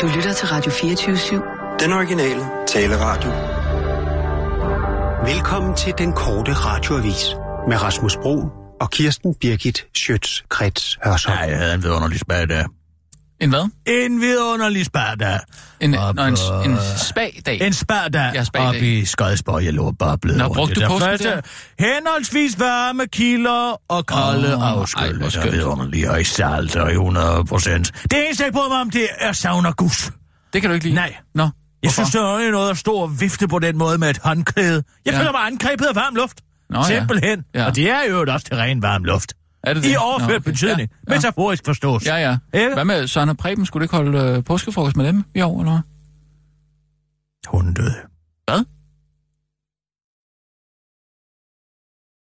Du lytter til Radio 24-7. Den originale taleradio. Velkommen til den korte radioavis med Rasmus Bro og Kirsten Birgit Schøtz-Krets Hørsholm. Ja, jeg havde en vidunderlig spagdag. En hvad? En vidunderlig spagdag. En, Op, nå, en, en spag-dag. En spagdag Ja, spagdag. op i Skodsborg. Jeg lå bare blevet Nå, brugte du der påske første. der? Henholdsvis varme kilder og kolde oh, afskylde. skønt. vidunderligt og i salt og i 100 procent. Det eneste, jeg bryder mig om, det er sauna gus. Det kan du ikke lide? Nej. Nå, Jeg hvorfor? synes, det er noget at stå og vifte på den måde med et håndklæde. Jeg Ja. føler mig angrebet af varm luft. Nå, ja. Simpelthen. Ja. Og det er jo også til ren varm luft. Er det det? I Nå, overført okay. betydning. Ja, ja. Metaforisk forstås. Ja, ja. Ikke? Hvad med Søren og Preben? Skulle du ikke holde øh, påskefrokost med dem i år, eller hvad? Hunden døde.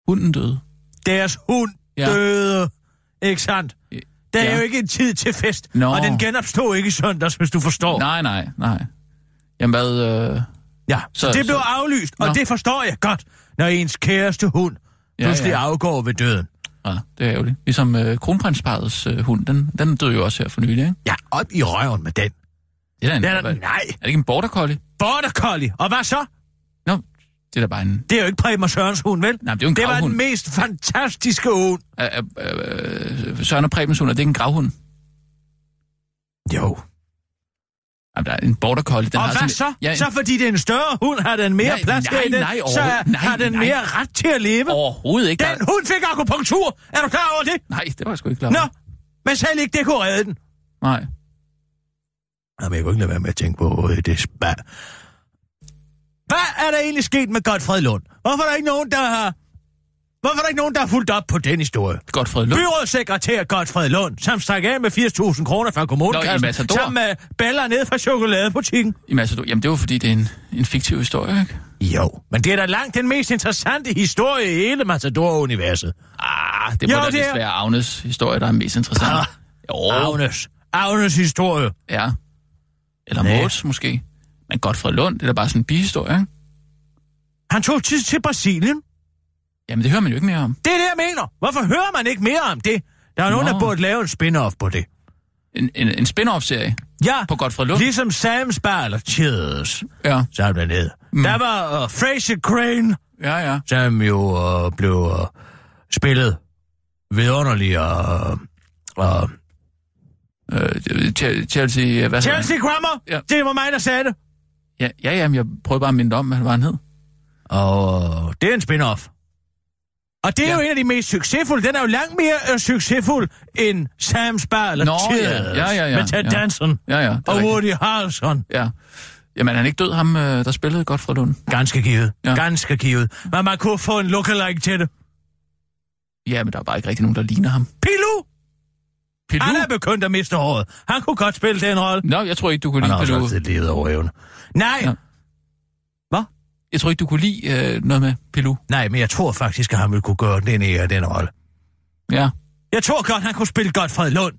Hunden døde. Deres hund Ja. døde. Ikke sandt? Der er Ja. jo ikke en tid til fest, Nå. og den genopstod ikke i søndags, hvis du forstår. Nej, nej, nej. Jamen hvad... Øh... Ja, så, det blev så- aflyst, og Nå. det forstår jeg godt, når ens kæreste hund Ja, pludselig ja. afgår ved døden. Ja, det er ærgerligt. Ligesom øh, kronprinsparets øh, hund, den, den døde jo også her for nylig, ikke? Ja, op i røven med den. Det er, da en, Den er, hvad- nej, er det ikke en border collie? border collie. Og hvad så? Nå, det er da bare en... Det er jo ikke Preben og Sørens hund, vel? Nej, det er jo en det var gravhund. den mest fantastiske hund. Øh, øh, øh, Søren og Prebens hund, er det ikke en gravhund? Jo. Jamen, der er en border collie. Den og har hvad sådan, så? Ja, en, så fordi det er en større hund, har den mere Nej, plads nej, i den, nej, så nej, har den nej. mere ret til at leve. Overhovedet ikke. Den Der... hund fik akupunktur. Er du klar over det? Nej, det var jeg sgu ikke klar Nå, over. men selv ikke det kunne redde den. Nej. Jamen, jeg kunne ikke lade være med at tænke på øh, det spa. Hvad er der egentlig sket med Godfred Lund? Hvorfor er der ikke nogen, der har... Hvorfor er der ikke nogen, der har fulgt op på den historie? Godfred Lund. Byrådssekretær Godfred Lund, som stak af med 80.000 kroner fra Nå, kommunekassen, Matador. sammen med baller ned fra chokoladebutikken. I Matador. Jamen, det var fordi, det er en, en fiktiv historie, ikke? Jo, men det er da langt den mest interessante historie i hele Matador-universet. Ah, det Jo, må da det vist er- være Agnes historie, der er mest interessant. Ah, jo, Agnes. Agnes historie. ja. Eller. Mås, måske. Men Godfred Lund, det er da bare sådan en bihistorie, ikke? Han tog til, til Brasilien. Jamen, det hører man jo ikke mere om. Det er det, jeg mener. Hvorfor hører man ikke mere om det? Der er nogen, Nå. der burde lave en spin-off på det. En, en, en spin-off-serie Ja, på Godfred Lund. ligesom Sam's Bar eller Cheers, Ja, som den hed. Mm. Der var uh, Fraser Crane, ja, ja. som jo uh, blev uh, spillet vidunderligt og... Uh, Øh, Chel- Chelsea, hvad Chelsea Grammer, Ja. det var mig, der sagde det. Ja, ja, jamen, jeg prøver bare at minde om, hvad han hed. Og uh, det er en spin-off. Og det er Ja. jo en af de mest succesfulde. Den er jo langt mere uh, succesfuld end Sam's Bar eller Nå, ja. Cheers. Ja, ja, ja. Med Ted Ja. Danson Ja, ja. er og rigtigt. Woody Harrelson. Ja. Jamen, er han ikke død, ham, øh, der spillede Godfred Lund? Ganske givet. Ja. Ganske givet. Men man kunne få en lookalike til det. Ja, men der er bare ikke rigtig nogen, der ligner ham. Pilu! Pilou? Han er begyndt at miste håret. Han kunne godt spille den rolle. Nå, jeg tror ikke, du kunne Han lide har også Pilou. altid levet over evne. Nej, Ja. Jeg tror ikke, du kunne lide øh, noget med Pilou. nej, men jeg tror faktisk, at han ville kunne gøre den i den rolle. Ja, Jeg tror godt, han kunne spille godt Fred Lund.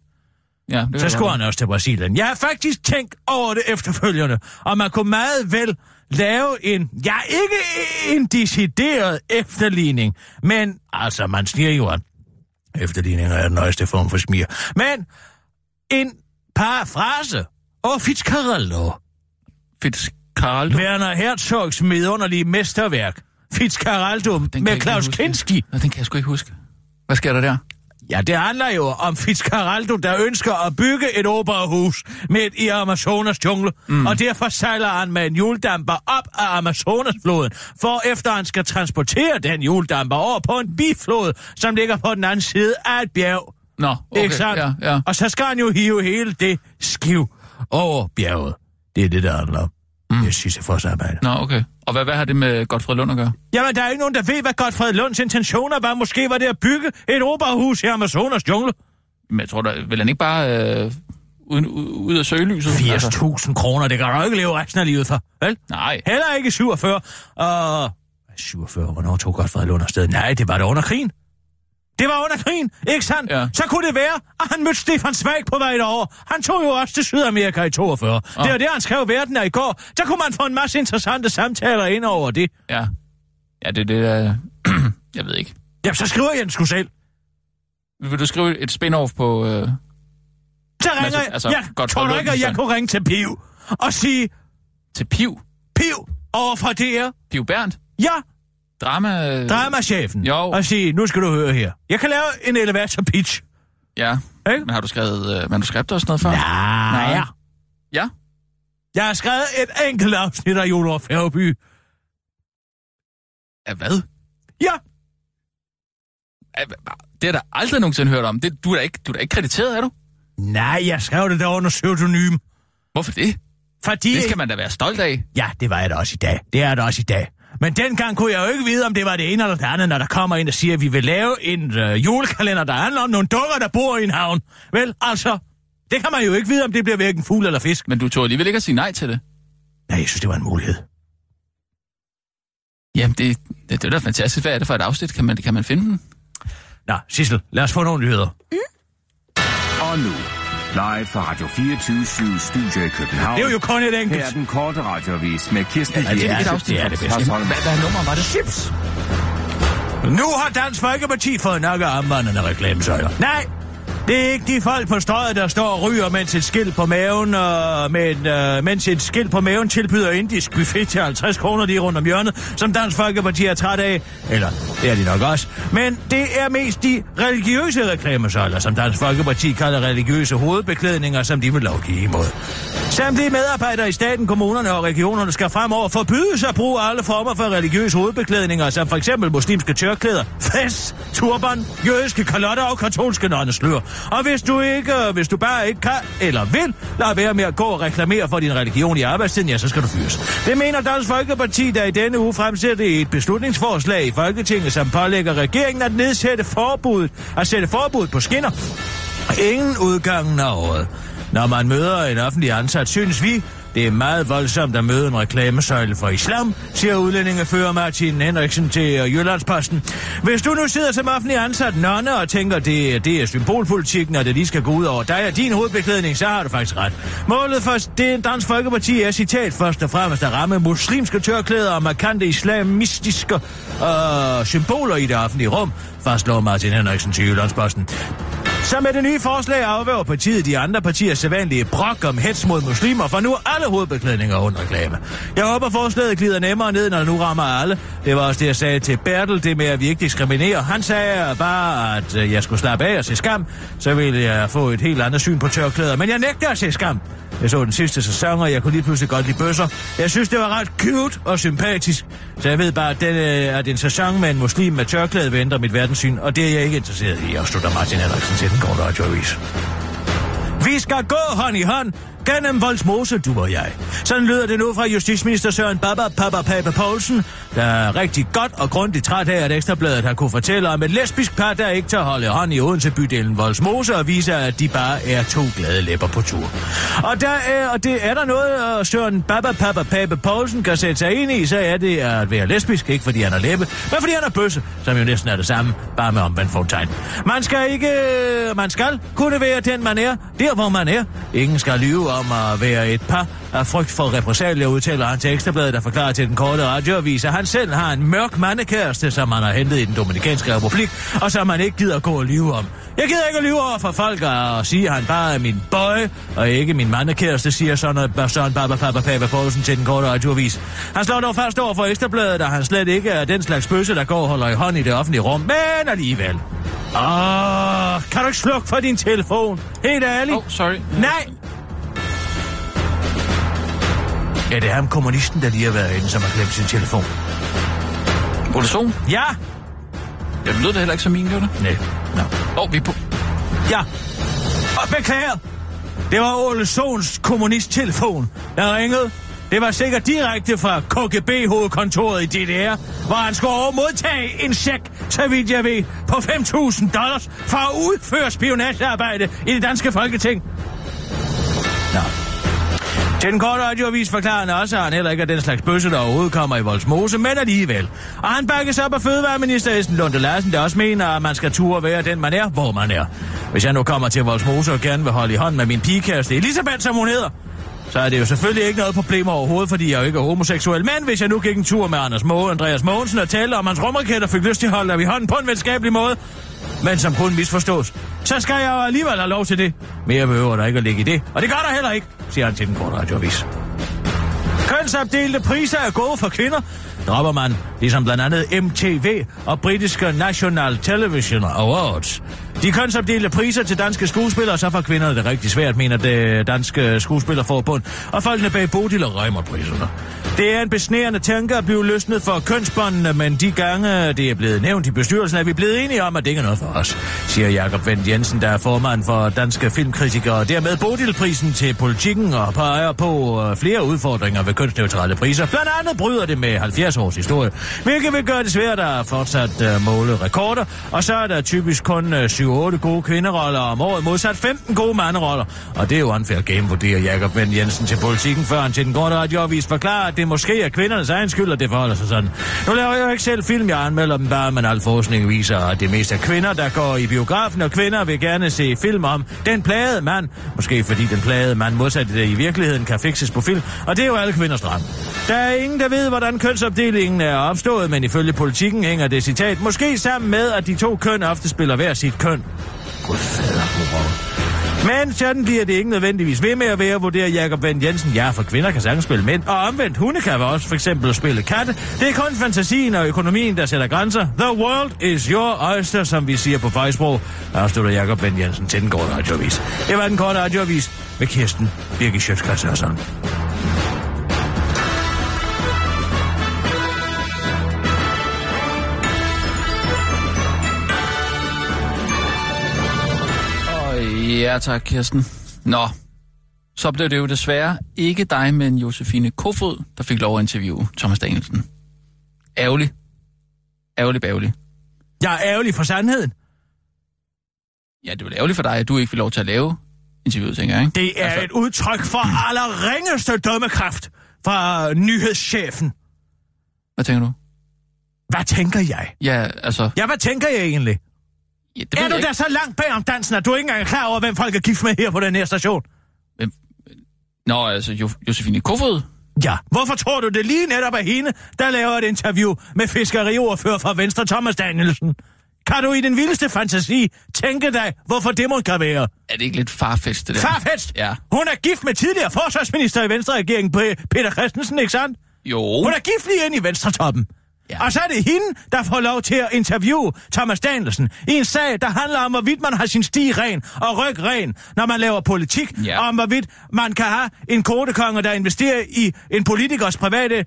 ja. Det Så skulle han også til Brasilien. Jeg har faktisk tænkt over det efterfølgende, og man kunne meget vel lave en, ja, ikke en decideret efterligning, men altså, man siger jo, at efterligning er den nøjeste form for smir. Men en parafrase over Fitzcarraldo, være. Fitzcarraldo. Werner Herzogs medunderlige mesterværk, jeg med Klaus. Kinski. Nå, den kan jeg sgu ikke huske. Hvad sker der der? Ja, det handler jo om Fitzcarraldo, der ønsker at bygge et operahus midt i Amazonas jungle, mm. og derfor sejler han med en juledamper op af Amazonasfloden, for efter han skal transportere den juledamper over på en biflod, som ligger på den anden side af et bjerg. Nå, okay. ikke sandt? Ja, ja. Og så skal han jo hive hele det skiv over bjerget. Det er det, der handler om. Mm. Det er Sisyfos arbejde. Nå, okay. Og hvad, hvad har det med Godfred Lund at gøre? Jamen, der er ikke nogen, der ved, hvad Godfred Lunds intentioner var. Måske var det at bygge et operahus i Amazonas jungle. Men jeg tror da, vil han ikke bare øh, ud, ud, af søgelyset? Altså, 80.000 kroner, det kan du ikke leve resten af livet for, vel? nej. Heller ikke 47. Og... 47, hvornår tog Godfred Lund afsted? Nej, det var det under krigen. Det var under krigen, ikke sandt? Ja. Så kunne det være, at han mødte Stefan Zweig på vej derover. Han tog jo også til Sydamerika i 42. Det var det, han skrev verden af i går. Så kunne man få en masse interessante samtaler ind over det. Ja. Ja, det er det, der... jeg ved ikke. Jamen, så skriver jeg den sgu selv. Vil du skrive et spin-off på... Øh... Så ringer Altså, jeg, altså, jeg godt tror du ikke, at jeg kunne ringe til Piv og sige, Til Piv. Piv, over fra DR, Piv Berndt. ja, Drama... dramachefen, Jo. og sige, nu skal du høre her. Jeg kan lave en elevator pitch. Ja. Ikke? Men har du skrevet øh, manuskripter og sådan noget før? Nej. Nej. Ja. Jeg har skrevet et enkelt afsnit af Jolor Færgeby. Ja, hvad? Ja, Ja, Det jeg da aldrig nogensinde hørt om. Det, du, er da ikke, du er da ikke krediteret, er du? nej, jeg skrev det der under pseudonym. Hvorfor det? Fordi... Det skal man da være stolt af. Ja, det var jeg da også i dag. Det er det også i dag. Men dengang kunne jeg jo ikke vide, om det var det ene eller det andet, når der kommer ind og siger, at vi vil lave en øh, julekalender, der handler om nogle dukker, der bor i en havn. Vel, altså, det kan man jo ikke vide, om det bliver hverken fugl eller fisk. Men du tog alligevel ikke at sige nej til det. Nej, jeg synes, det var en mulighed. Jamen, det, det, det er da fantastisk. Hvad er det for et afsnit? Kan man, kan man finde den? Nå, Sissel, lad os få nogle nyheder. Og nu, live fra Radio 24 Studio i København. Det er jo kun et enkelt. Her er den korte radiovis med Kirsten Ja, det er det, Schøtz det er det bedste. Hvad, hvad nummer var det? Chips. Nu har Dansk Folkeparti fået nok af armbåndene reklamesøjler. Nej, det er ikke de folk på strøget, der står og ryger, mens et skilt på maven, øh, men, øh, mens et skilt på maven tilbyder indisk buffet til 50 kroner lige rundt om hjørnet, som Dansk Folkeparti er træt af. Eller, det er de nok også. Men det er mest de religiøse reklamesøjler, som Dansk Folkeparti kalder religiøse hovedbeklædninger, som de vil lovgive imod. Samtlige medarbejdere i staten, kommunerne og regionerne skal fremover forbydes at bruge alle former for religiøse hovedbeklædninger, som for eksempel muslimske tørklæder, fest, turban, jødiske kalotter og katolske nonneslør. Og hvis du ikke, øh, hvis du bare ikke kan eller vil, lad være med at gå og reklamere for din religion i arbejdstiden, ja, så skal du fyres. Det mener Dansk Folkeparti, der i denne uge fremsætter et beslutningsforslag i Folketinget, som pålægger regeringen at nedsætte forbuddet, at sætte forbud på skinner Ingen udgangen af året. Når man møder en offentlig ansat, synes vi, det er meget voldsomt at møde en reklamesøjle for islam, siger udlændingefører Martin Henriksen til Jyllandsposten. Hvis du nu sidder som offentlig ansat nonne og tænker, det, det er symbolpolitikken, og det lige skal gå ud over dig og din hovedbeklædning, så har du faktisk ret. Målet for det Dansk Folkeparti er citat først og fremmest at ramme muslimske tørklæder og markante islamistiske øh, symboler i det offentlige rum, fastslår Martin Henriksen til Jyllandsposten. Så med det nye forslag afværger partiet de andre partiers sædvanlige brok om hets mod muslimer, for nu alle hovedbeklædninger under reklame. Jeg håber, forslaget glider nemmere ned, når det nu rammer alle. Det var også det, jeg sagde til Bertel, det med at vi ikke diskriminerer. Han sagde bare, at øh, jeg skulle slappe af og se skam, så ville jeg få et helt andet syn på tørklæder. Men jeg nægter at se skam. Jeg så den sidste sæson, og jeg kunne lige pludselig godt lide bøsser. Jeg synes, det var ret cute og sympatisk. Så jeg ved bare, at, den, øh, at en sæson med en muslim med tørklæde vil ændre mit verdenssyn, og det er jeg ikke interesseret i, afslutter Martin Henriksen til den korte radioavis. Vi skal gå hånd i hånd gennem Voldsmose, du og jeg. Sådan lyder det nu fra justitsminister Søren Baba Papa Pape Poulsen, der er rigtig godt og grundigt træt af, at Ekstrabladet har kunne fortælle om et lesbisk par, der ikke tager holde hånd i Odense bydelen Voldsmose og viser, at de bare er to glade læpper på tur. Og, der er, og det er der noget, øh, Søren Baba Papa Pape Poulsen kan sætte sig ind i, så er det at være lesbisk, ikke fordi han er læbe, men fordi han er bøsse, som jo næsten er det samme, bare med omvendt fortegn. Man skal ikke, øh, man skal kunne være den, man er, der hvor man er. Ingen skal lyve om at være et par af frygt for repressalier, udtaler han til Ekstrabladet, der forklarer til den korte radioavis, at han selv har en mørk mandekæreste, som han har hentet i den Dominikanske Republik, og som han ikke gider gå og lyve om. Jeg gider ikke at lyve over for folk og sige, at han bare er min boy, og ikke min mandekæreste, siger sådan Søren Baba Papa Papa Poulsen til den korte radioavis. Han slår dog fast over for Ekstrabladet, at han slet ikke er den slags bøsse, der går og holder i hånd i det offentlige rum, men alligevel. Åh, kan du ikke slukke for din telefon? Helt ærligt? Oh, sorry. Nej! Ja, det er ham kommunisten, der lige har været inde, som har glemt sin telefon. Ole Sohn? Ja! Jeg lød det heller ikke som min, gjorde det? Nej. Nå. Åh, oh, vi er på... Ja. Og beklager. Det var Ole Sohns kommunisttelefon, der ringede. Det var sikkert direkte fra KGB-hovedkontoret i DDR, hvor han skulle over modtage en check, så vidt jeg ved, på 5.000 dollars for at udføre spionagearbejde i det danske folketing. Nå. Til den korte radioavis forklarer han også, at han heller ikke er den slags bøsse, der overhovedet kommer i Voldsmose, men alligevel. Og han bakkes op af fødevareminister Esten Lunde Larsen, der også mener, at man skal turde være den, man er, hvor man er. Hvis jeg nu kommer til Voldsmose og gerne vil holde i hånd med min pigekæreste Elisabeth, som hun hedder, så er det jo selvfølgelig ikke noget problem overhovedet, fordi jeg jo ikke er homoseksuel. Men hvis jeg nu gik en tur med Anders Moe, Andreas Mogensen og talte om hans rumraketter, fik lyst til at holde af i hånden på en venskabelig måde, men som kun misforstås, så skal jeg jo alligevel have lov til det. Mere behøver der ikke at ligge i det. Og det gør der heller ikke, siger han til den korte radioavis. Kønsopdelte priser er gode for kvinder, dropper man, ligesom blandt andet MTV og britiske National Television Awards. De kønsopdelte priser til danske skuespillere, så får kvinderne det rigtig svært, mener det danske skuespillerforbund, og folkene bag Bodil og Reimer-priserne. Det er en besnærende tanke at blive løsnet for kønsbåndene, men de gange det er blevet nævnt i bestyrelsen, er vi blevet enige om, at det ikke er noget for os, siger Jakob Vendt Jensen, der er formand for danske filmkritikere, og dermed Bodil-prisen til politikken og peger på øh, flere udfordringer ved kønsneutrale priser. Blandt andet bryder det med 70 års historie, hvilket vil gøre det svært at fortsat øh, måle rekorder, og så er der typisk kun uh, 7-8 gode kvinderoller om året, modsat 15 gode manderoller. Og det er jo unfair game, vurderer Jakob Vendt Jensen til politikken, før han til den korte radioavis forklarer, at det måske er kvindernes egen skyld, at det forholder sig sådan. Nu laver jeg jo ikke selv film, jeg anmelder dem bare, men al forskning viser, at det mest er kvinder, der går i biografen, og kvinder vil gerne se film om den plagede mand. Måske fordi den plagede mand modsat det i virkeligheden kan fikses på film, og det er jo alle kvinders drøm. Der er ingen, der ved, hvordan kønsopdelingen er opstået, men ifølge politikken hænger det citat måske sammen med, at de to køn ofte spiller hver sit køn. Gud fader, men sådan bliver det ikke nødvendigvis ved med at være, vurderer Jakob Vendt Jensen. Ja, for kvinder kan sagtens spille mænd, og omvendt hunde kan også for eksempel spille katte. Det er kun fantasien og økonomien, der sætter grænser. The world is your oyster, som vi siger på fejsprog. Afslutter Jakob Vendt Jensen til den korte radioavis. Det var den korte radioavis med Kirsten Birgit Sjøtskrets Hørsson. Ja tak, Kirsten. Nå, så blev det jo desværre ikke dig, men Josefine Kofod, der fik lov at interviewe Thomas Danielsen. Ærgerlig. Ærgerlig bærgerlig. Jeg er ærgerlig for sandheden. Ja, det er vel ærgerligt for dig, at du ikke fik lov til at lave interviewet, tænker jeg, ikke? Det er altså... et udtryk for allerringeste dømmekraft fra nyhedschefen. Hvad tænker du? Hvad tænker jeg? Ja, altså... Ja, hvad tænker jeg egentlig? Ja, det Er du da så langt bag om dansen, at du ikke engang er klar over, hvem folk er gift med her på den her station? Hvem? Nå, altså, jo, Josefine Kofod? Ja, hvorfor tror du det lige netop er hende, der laver et interview med fiskeriordfører fra Venstre Thomas Danielsen? Kan du i den vildeste fantasi tænke dig, hvorfor det må kan være? Er det ikke lidt farfest, det der? Farfest? Ja. Hun er gift med tidligere forsvarsminister i Venstre-regeringen, Peter Christensen, ikke sandt? Jo. Hun er gift lige ind i Venstre-toppen. Ja. Og så er det hende, der får lov til at interviewe Thomas Danielsen i en sag, der handler om, hvorvidt man har sin sti ren og ryg ren, når man laver politik, Ja. og om hvorvidt man kan have en kodekonge, der investerer i en politikers private øh,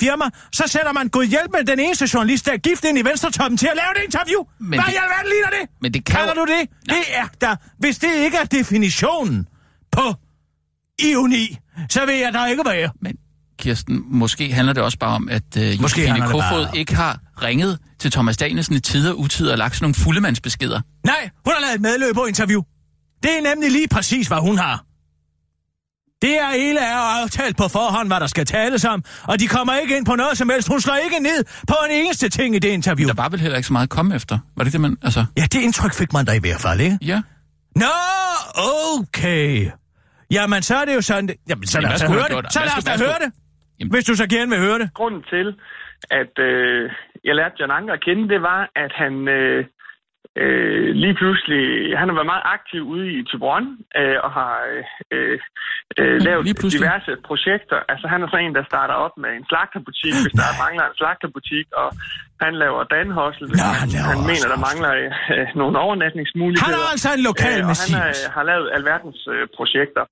firma, så sætter man god hjælp med den eneste journalist, der er gift ind i Venstretoppen til at lave det interview. Men Hvad det- i alverden ligner det? Men det kan Kalder du det? Det er der. Hvis det ikke er definitionen på ioni, så vil jeg da ikke være. Men Kirsten, måske handler det også bare om, at Måske Josefine Kofod bare- ikke har ringet til Thomas Danielsen i tider og utider og lagt sådan nogle fuldemandsbeskeder. Nej, hun har lavet et medløb på interview. Det er nemlig lige præcis, hvad hun har. Det er hele er aftalt på forhånd, hvad der skal tales om, og de kommer ikke ind på noget som helst. Hun slår ikke ned på en eneste ting i det interview. Der var vel heller ikke så meget at komme efter. Var det det, man... Altså, Ja, det indtryk fik man da i hvert fald, ikke? ja. Nå, okay. Jamen, så er det jo sådan... Jamen, så lad os da høre det. Så lad os da høre det. Jamen- Hvis du så gerne vil høre det. grunden til, at øh, jeg lærte John Anker at kende, det var, at han øh, øh, lige pludselig, han har været meget aktiv ude i Tybron øh, og har øh, øh, lavet diverse projekter. Altså han er sådan en, der starter op med en slagterbutik, hvis der mangler en slagterbutik, og han laver danhossel, hvis Nå, han, han han mener, der mangler øh, nogle overnatningsmuligheder. Han er altså en lokal Øh, og han øh, har lavet alverdens øh, projekter.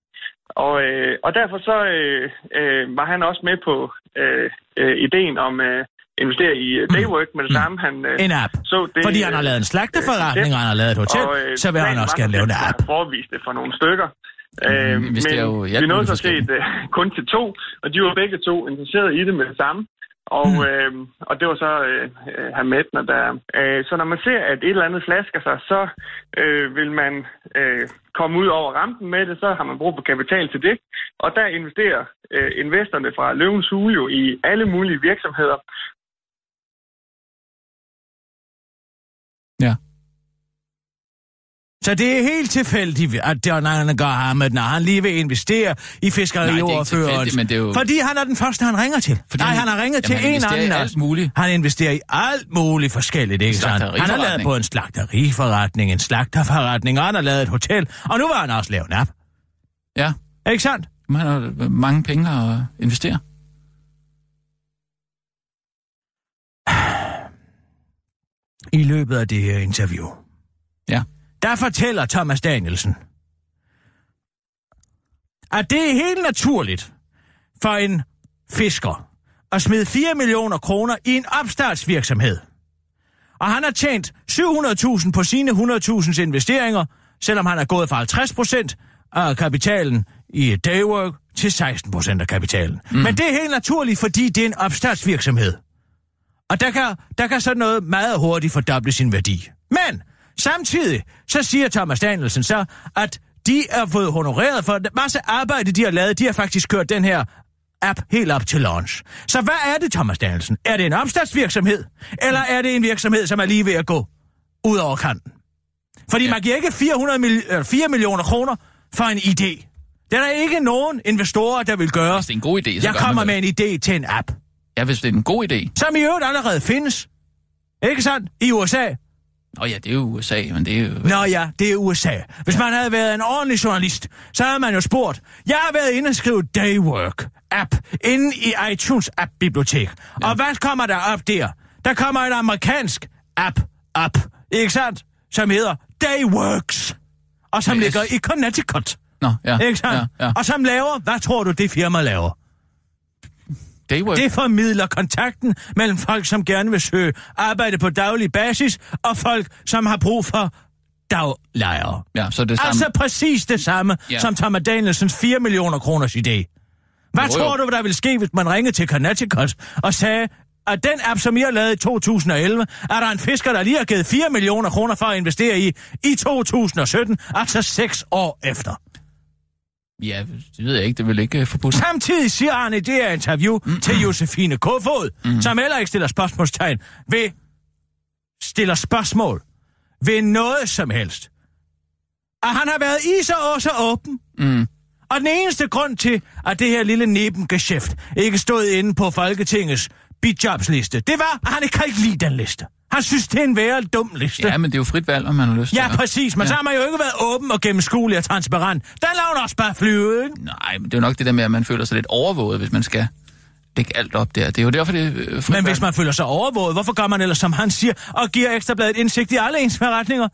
Og, øh, og derfor så øh, øh, var han også med på øh, øh, ideen om øh, investere i øh, Daywork med det samme. Han, øh, Mm. En app. så det, Fordi han har lavet en slagteforretning, og han har lavet et hotel, øh, så vil han også gerne lave en app. at han foreviste det for nogle stykker. Øh, Mm, men det er jo vi nåede så set øh, kun til to, og de var begge to interesserede i det med det samme. Og, Mm. øh, og det var så øh, øh, herr Mettner, der... Øh, så når man ser, at et eller andet flasker sig, så øh, vil man øh, komme ud over rampen med det, så har man brug for kapital til det. Og der investerer øh, investorerne fra Løvens Hule jo i alle mulige virksomheder. Så det er helt tilfældigt, at John Anker har med, når han lige vil investere i er jo- Fordi han er den første, han ringer til. Fordi Nej, han- har ringet Jamen, til en anden alt muligt. Han investerer i alt muligt forskelligt, ikke sandt? Han har lavet på en slagteriforretning, en slagterforretning, og han har lavet et hotel, og nu vil han også lave en app. Ja, Ikke sandt? man har mange penge at investere. I løbet af det her interview. Der fortæller Thomas Danielsen, at det er helt naturligt for en fisker at smide 4 millioner kroner i en opstartsvirksomhed. Og han har tjent 700.000 på sine 100.000 investeringer, selvom han er gået fra 50 procent af kapitalen i Daywork til 16 procent af kapitalen. Mm. Men det er helt naturligt, fordi det er en opstartsvirksomhed. Og der kan, der kan sådan noget meget hurtigt fordoble sin værdi. Men samtidig, så siger Thomas Danielsen så, at de er fået honoreret for en masse arbejde, de har lavet. De har faktisk kørt den her app helt op til launch. Så hvad er det, Thomas Danielsen? Er det en opstartsvirksomhed? Eller er det en virksomhed, som er lige ved at gå ud over kanten? Fordi ja. Man giver ikke 400 mil, eller 4 millioner kroner for en idé. Det er der ikke nogen investorer, der vil gøre. Hvis det er en god idé, så Jeg kommer med en idé til en app, Ja, hvis det er en god idé. som i øvrigt allerede findes. Ikke sandt? I USA. Nå ja, det er jo USA, men det er jo... Nå ja, det er USA. Hvis man havde været en ordentlig journalist, så havde man jo spurgt. Jeg har været inde og skrive Daywork app inde i iTunes app-bibliotek. Ja. Og hvad kommer der op der? Der kommer en amerikansk app op, ikke sandt? Som hedder Dayworks. Og som Yes. ligger i Connecticut. Nå, ja. Ikke sandt? Ja, ja. Og som laver, hvad tror du, det firma laver? Daywork. Det formidler kontakten mellem folk, som gerne vil søge arbejde på daglig basis, og folk, som har brug for daglejere. Ja, så det samme. Altså præcis det samme ja. Som Thomas Danielsens 4 millioner kroners idé. Hvad Jo, jo. tror du, der vil ske, hvis man ringede til Connecticut og sagde, at den app, som I har lavet i 2011, er der en fisker, der lige har givet 4 millioner kroner for at investere i i 2017, altså 6 år efter. Ja, det ved jeg ikke. Det vil ikke uh, forbudt. Samtidig siger han i det her interview mm. til Josefine Kofod, mm. som heller ikke stiller spørgsmålstegn ved, stiller spørgsmål ved noget som helst. At han har været i så og så åben. Mm. Og den eneste grund til, at det her lille nebengeschæft ikke stod inde på Folketingets bidjobsliste, det var, at han ikke kan ikke lide den liste. Han synes, det er en værre dum liste. Ja, men det er jo frit valg, om man har lyst til Ja, præcis, men ja. så har man jo ikke været åben og gennemskuelig og transparent. Der laver man også bare flyve, ikke? Nej, men det er jo nok det der med, at man føler sig lidt overvåget, hvis man skal lægge alt op der. Det er jo derfor, det er øh, frit Men valg. hvis man føler sig overvåget, hvorfor gør man ellers, som han siger, og giver ekstrabladet indsigt i alle ens forretninger?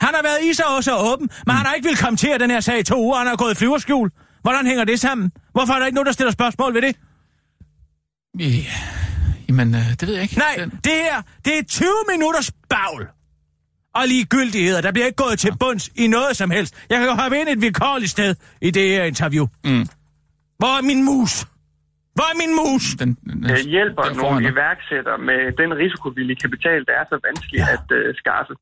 Han har været i sig også åben, men han har ikke vil kommentere den her sag i to uger, han har gået i flyverskjul. Hvordan hænger det sammen? Hvorfor er der ikke nogen, der stiller spørgsmål ved det? Ja, jamen, øh, det ved jeg ikke. Nej, Den- det her, det er 20 minutters bagl. Og ligegyldigheder. Der bliver ikke gået til bunds i noget som helst. Jeg kan jo have ind et vikarligt sted i det her interview. Mm. Hvor er min mus? Hvor er min mus? Den, den, øh, hjælper foran nogle dig. iværksættere med den risikovillige kapital, der er så vanskelig ja. at øh, skaffe.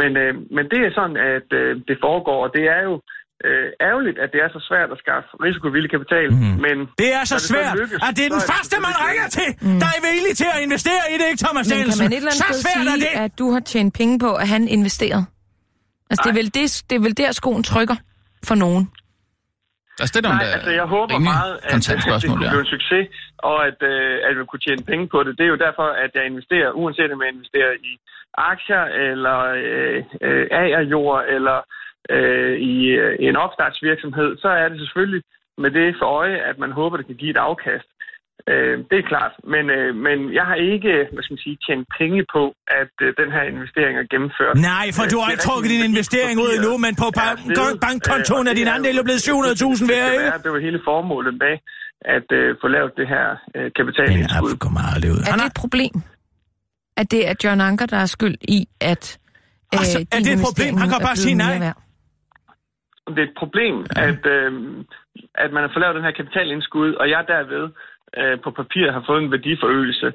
Men, øh, men det er sådan, at øh, det foregår, og det er jo øh, ærgerligt, at det er så svært at skaffe risikovillig kapital. Mm. Men Det er så det svært, lykkes, at det er den det første, man ringer til, der er villig til at investere i det, ikke Thomas Men kan man et eller andet Så svært er det. sige, at du har tjent penge på, at han investerede? Altså, det er, vel det, det er vel der, skoen trykker for nogen. Altså, det er nogle Nej, altså jeg håber rimelig meget, at, at det kunne blive en succes, og at, øh, at vi kunne tjene penge på det. Det er jo derfor, at jeg investerer, uanset om jeg investerer i aktier, eller øh, øh, agerjord, eller øh, i, øh, i en opstartsvirksomhed, så er det selvfølgelig med det for øje, at man håber, det kan give et afkast. Øh, det er klart, men, øh, men jeg har ikke hvad skal man sige, tjent penge på, at øh, den her investering er gennemført. Nej, for Øh, du har ikke trukket din investering ud endnu, men på er bank- bankkontoen øh, er din andel jo blevet det- 700.000 det- værd, det- ikke? det- Det var hele formålet med at øh, få lavet det her øh, Men kapitalindskud. jeg kommer aldrig ud. Er det et problem, at det er John Anker, der er skyld i, at øh, Altså, er det et problem? Han kan bare blevet sige nej. værd? Det er et problem, ja. at, øh, at man har fået lavet den her kapitalindskud, og jeg derved øh, på papir har fået en værdiforøgelse.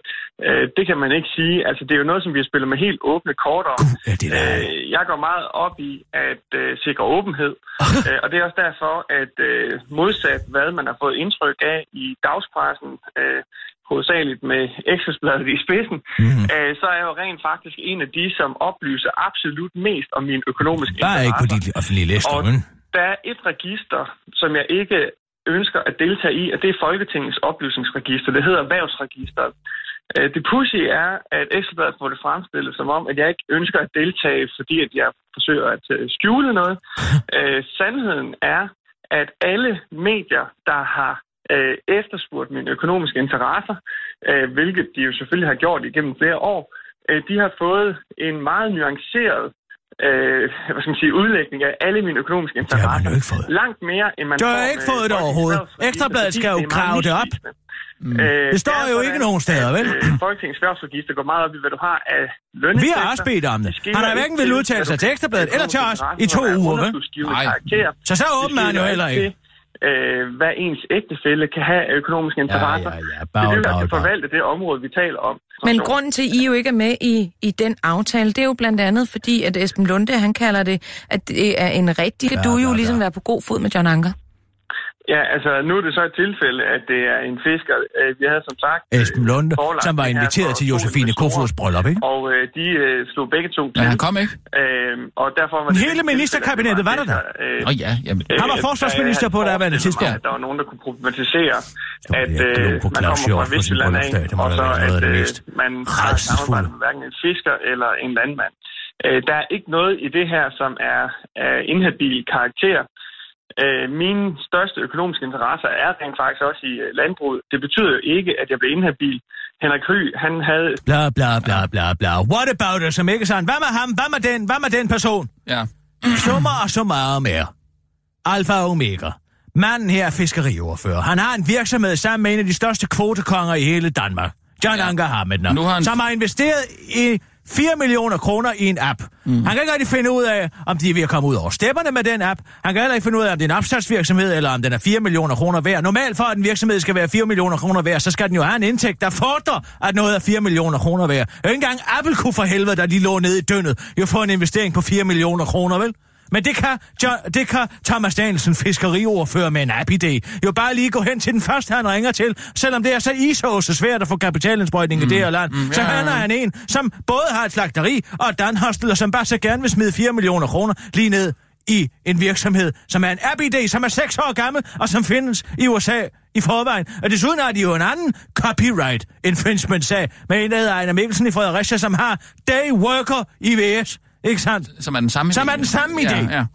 Øh, det kan man ikke sige. Altså, det er jo noget, som vi har spillet med helt åbne kort om. Gud, det der. Øh, jeg går meget op i at øh, sikre åbenhed, øh, og det er også derfor, at øh, modsat hvad man har fået indtryk af i dagspressen, øh, hovedsageligt med Ekstrabladet i spidsen, mm. øh, så er jeg jo rent faktisk en af de, som oplyser absolut mest om min økonomiske Bare ikke på dit offentlige liste, Og men... der er et register, som jeg ikke ønsker at deltage i, og det er Folketingets oplysningsregister. Det hedder Erhvervsregisteret. Øh, Det pussy er, at Ekstrabladet får det fremstillet som om, at jeg ikke ønsker at deltage, fordi at jeg forsøger at øh, skjule noget. Øh, Sandheden er, at alle medier, der har øh, efterspurgt mine økonomiske interesser, øh, hvilket de jo selvfølgelig har gjort igennem flere år, øh, de har fået en meget nuanceret øh, hvad skal man sige, udlægning af alle mine økonomiske har interesser. man jo ikke fået. Langt mere, end man Du har får ikke fået det overhovedet. Ekstrabladet skal jo det grave det op. Mm. Øh, Det står jo ikke nogen steder, vel? Øh, Folketingets Erhvervsregister går meget op i, hvad du har af lønindtægter. Vi har også bedt om det. Det Han har hverken vil udtale sig til Ekstrabladet eller til os i to uger, vel? Nej. Så så Det åben er han jo heller ikke øh, hvad ens ægtefælle kan have af økonomiske interesser. ja, ja. Det Bag, er det, der skal forvalte det område, vi taler om. Men grunden til, at I jo ikke er med i, i den aftale, det er jo blandt andet fordi, at Esben Lunde, han kalder det, at det er en rigtig... Ja, du ja, jo ja. ligesom være på god fod med John Anker. Ja, altså nu er det så et tilfælde, at det er en fisker. Øh, Vi havde som sagt... øh, Esben Lunde, som var inviteret til Josefine Kofods bryllup, ikke? Og øh, de øh, slog begge to til. Men han kom ikke. Øh, og derfor var det hele ministerkabinettet var det der øh, Nå ja, jamen. øh, Han var forsvarsminister der på daværende tidspunkt. Der var nogen, der kunne problematisere, at der øh, man kommer fra Vestjylland af, og så at øh, man har samarbejdet med hverken en fisker eller en landmand. Øh, Der er ikke noget i det her, som er af inhabil karakter. Øh, Mine største økonomiske interesser er rent faktisk også i øh, landbruget. Det betyder jo ikke, at jeg blev inhabil. Henrik Høgh, han havde Bla, bla, bla, bla, bla. What about it, som ikke sådan? Hvad med ham? Hvad med den? Hvad med den person? Ja. Summer og så meget mere. Alfa og Omega. Manden her er fiskeriordfører. Han har en virksomhed sammen med en af de største kvotekonger i hele Danmark. John ja. Anker Hamidner, Nu har han- som har investeret i 4 millioner kroner i en app. Mm. Han kan ikke rigtig finde ud af, om de er ved at komme ud over stepperne med den app. Han kan heller ikke finde ud af, om det er en opstartsvirksomhed, eller om den er 4 millioner kroner værd. Normalt for, at en virksomhed skal være 4 millioner kroner værd, så skal den jo have en indtægt, der fordrer, at noget er 4 millioner kroner værd. Ikke engang Apple kunne for helvede, der lige lå nede i dønnet, jo få en investering på 4 millioner kroner, vel? Men det kan, John, det kan Thomas Danielsen, fiskeriordfører med en app-idé, jo bare lige gå hen til den første, han ringer til, selvom det er så isåse svært at få kapitalindsprøjtning mm. i det her land. Mm, så ja, han er han en, som både har et slagteri og et danhostel, og som bare så gerne vil smide 4 millioner kroner lige ned i en virksomhed, som er en app-idé, som er 6 år gammel, og som findes i USA i forvejen. Og desuden har de jo en anden copyright infringement-sag med en, der hedder Ejner Mikkelsen i Fredericia, som har day worker i VS. Ikke sandt? Som er den samme Som idé. er den samme idé. Ja, ja.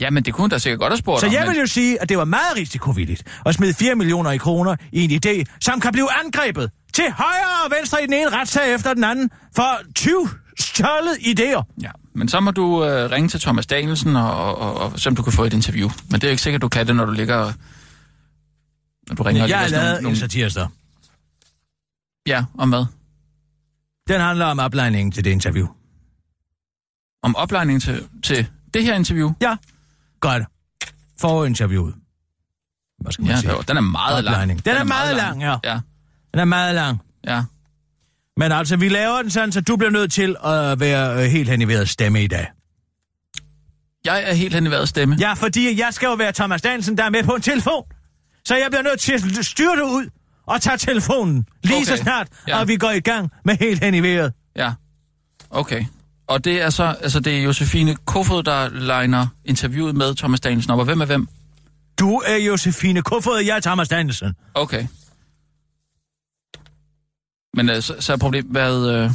ja, men det kunne da sikkert godt have spurgt Så om, jeg vil jo sige, at det var meget risikovilligt at smide 4 millioner i kroner i en idé, som kan blive angrebet til højre og venstre i den ene retssag efter den anden for 20 stjålet idéer. Ja, men så må du øh, ringe til Thomas Danielsen, og, og, og, og se om du kan få et interview. Men det er jo ikke sikkert, du kan det, når du ligger... Når du ringer Jeg har lavet en satirsdag. Ja, om hvad? Den handler om oplejningen til det interview. Om oplejning til, til det her interview? Ja, godt. For interviewet. Hvad skal man Ja, sige? var- den er meget lang. Oplejning. Den er meget lang, ja. Ja, Den er meget lang. ja. Men altså, vi laver den sådan, så du bliver nødt til at være øh, helt hen i vejret stemme i dag. Jeg er helt hen i vejret stemme. Ja, fordi jeg skal jo være Thomas Dansen, der er med på en telefon. Så jeg bliver nødt til at styre det ud og tage telefonen lige okay. så snart, ja. Og vi går i gang med helt hen i vejret. Ja, okay. Og det er så, altså det er Josefine Kofod, der legner interviewet med Thomas Danielsen op, og hvem er hvem? Du er Josefine Kofod, og jeg er Thomas Danielsen. Okay. Men øh, så, så er problemet, hvad... Øh,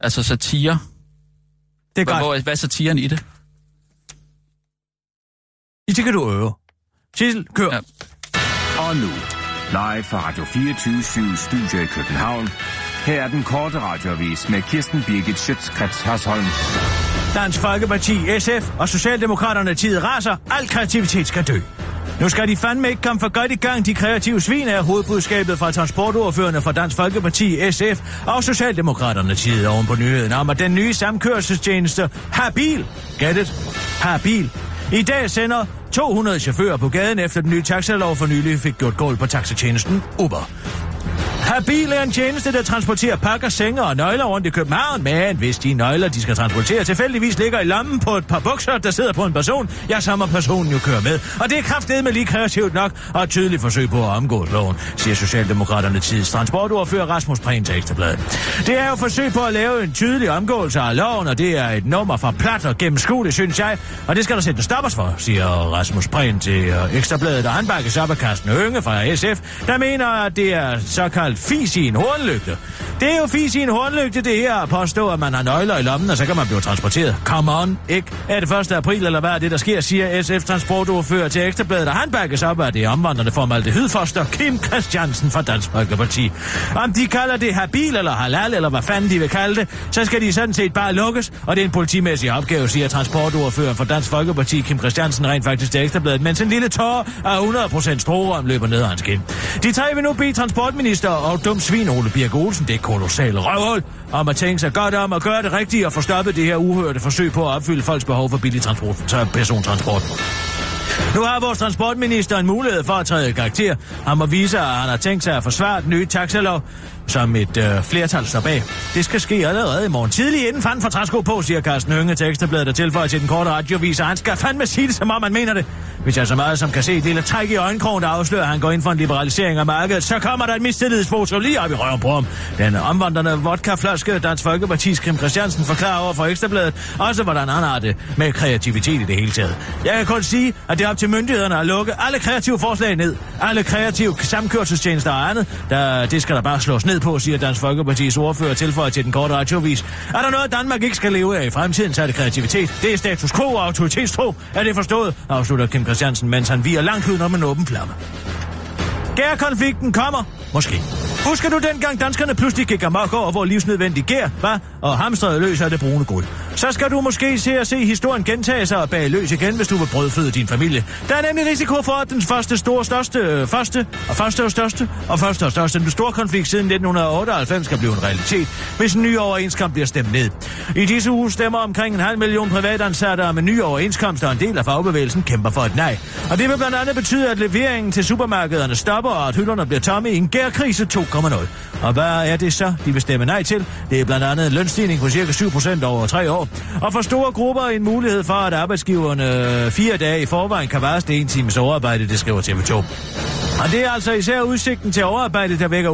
altså satire. Det er Hvad, godt. hvor, hvad er satiren i det? Det kan du øve. Sissel, kør. Ja. Og nu, live fra Radio 24 Studio i København. Her er den korte radiovis med Kirsten Birgit Schøtzgrads Hasholm. Dansk Folkeparti, SF og Socialdemokraterne tid raser. Al kreativitet skal dø. Nu skal de fandme ikke komme for godt i gang. De kreative svin er hovedbudskabet fra transportordførende fra Dansk Folkeparti, SF og Socialdemokraterne tid oven på nyheden om, at den nye samkørselstjeneste Habil, get it, Habil, i dag sender 200 chauffører på gaden efter den nye taxalov for nylig fik gjort gulv på taxatjenesten Uber. Habil er en tjeneste, der transporterer pakker, senge og nøgler rundt i København, men hvis de nøgler, de skal transportere, tilfældigvis ligger i lommen på et par bukser, der sidder på en person, ja, så må personen jo køre med. Og det er kraftedet med lige kreativt nok og et tydeligt forsøg på at omgå loven, siger Socialdemokraterne tids transportordfører Rasmus Prehn til Ekstrabladet. Det er jo forsøg på at lave en tydelig omgåelse af loven, og det er et nummer fra plat og gennemskueligt, synes jeg. Og det skal der sætte stoppers for, siger Rasmus Prehn til Ekstrabladet, og han bakkes op af Carsten Hønge fra SF, der mener, at det er såkaldt fis i en hornlygte. Det er jo fis i en hornlygte, det her at påstå, at man har nøgler i lommen, og så kan man blive transporteret. Come on, ikke? Er det 1. april, eller hvad er det, der sker, siger SF Transportordfører til Ekstrabladet, og han bakkes op af det omvandrende formaldehydfoster Kim Christiansen fra Dansk Folkeparti. Om de kalder det habil eller halal, eller hvad fanden de vil kalde det, så skal de sådan set bare lukkes, og det er en politimæssig opgave, siger transportordfører for Dansk Folkeparti Kim Christiansen rent faktisk til Ekstrabladet, mens en lille tår af 100% strorum løber ned ad hans kind. De tre vil nu bede transportminister og dum svin Ole Birk Olsen, det er kolossalt røvhul, om at tænke sig godt om at gøre det rigtige og få stoppet det her uhørte forsøg på at opfylde folks behov for billig transport, persontransport. Nu har vores transportminister en mulighed for at træde i karakter. Han må vise, at han har tænkt sig at forsvare den nye taxalov, som et øh, flertal står bag. Det skal ske allerede i morgen tidlig, inden fanden for træsko på, siger Carsten Hønge til Ekstrabladet, der tilføjer til den korte radiovis, og han skal fandme sige det, som om man mener det. Hvis jeg så meget som kan se et lille træk i øjenkrogen, der afslører, at han går ind for en liberalisering af markedet, så kommer der et mistillidsfoto lige op i røven på ham. Den omvandrende vodkaflaske, Dansk Folkeparti's Kim Christiansen forklarer over for Ekstrabladet, også hvordan han har det med kreativitet i det hele taget. Jeg kan kun sige, at det er op til myndighederne at lukke alle kreative forslag ned. Alle kreative samkørselstjenester og andet, der, det skal der bare slås ned på, siger Dansk Folkeparti's ordfører tilføjer til den korte radiovis. Er der noget, Danmark ikke skal leve af i fremtiden, så er det kreativitet. Det er status quo og autoritetstro. Er det forstået? Afslutter Kim Christiansen, mens han virer langt ud om en åben flamme. Gærkonflikten kommer. Måske. Husker du dengang danskerne pludselig gik amok over, hvor livsnødvendig gær var, og hamstrede løs af det brune guld? Så skal du måske se at se historien gentage sig og bage løs igen, hvis du vil brødføde din familie. Der er nemlig risiko for, at den første store største, øh, første og første og største og første og største, den store konflikt siden 1998 skal blive en realitet, hvis en ny overenskomst bliver stemt ned. I disse uger stemmer omkring en halv million privatansatte om en ny overenskomst, og en del af fagbevægelsen kæmper for et nej. Og det vil blandt andet betyde, at leveringen til supermarkederne stopper, og at hylderne bliver tomme i en gærkrise 2,0. Og hvad er det så, de vil stemme nej til? Det er blandt andet en lønstigning på cirka 7% over tre år. Og for store grupper en mulighed for, at arbejdsgiverne øh, fire dage i forvejen kan varsle en times overarbejde, det skriver TV2. Og det er altså især udsigten til overarbejde, der vækker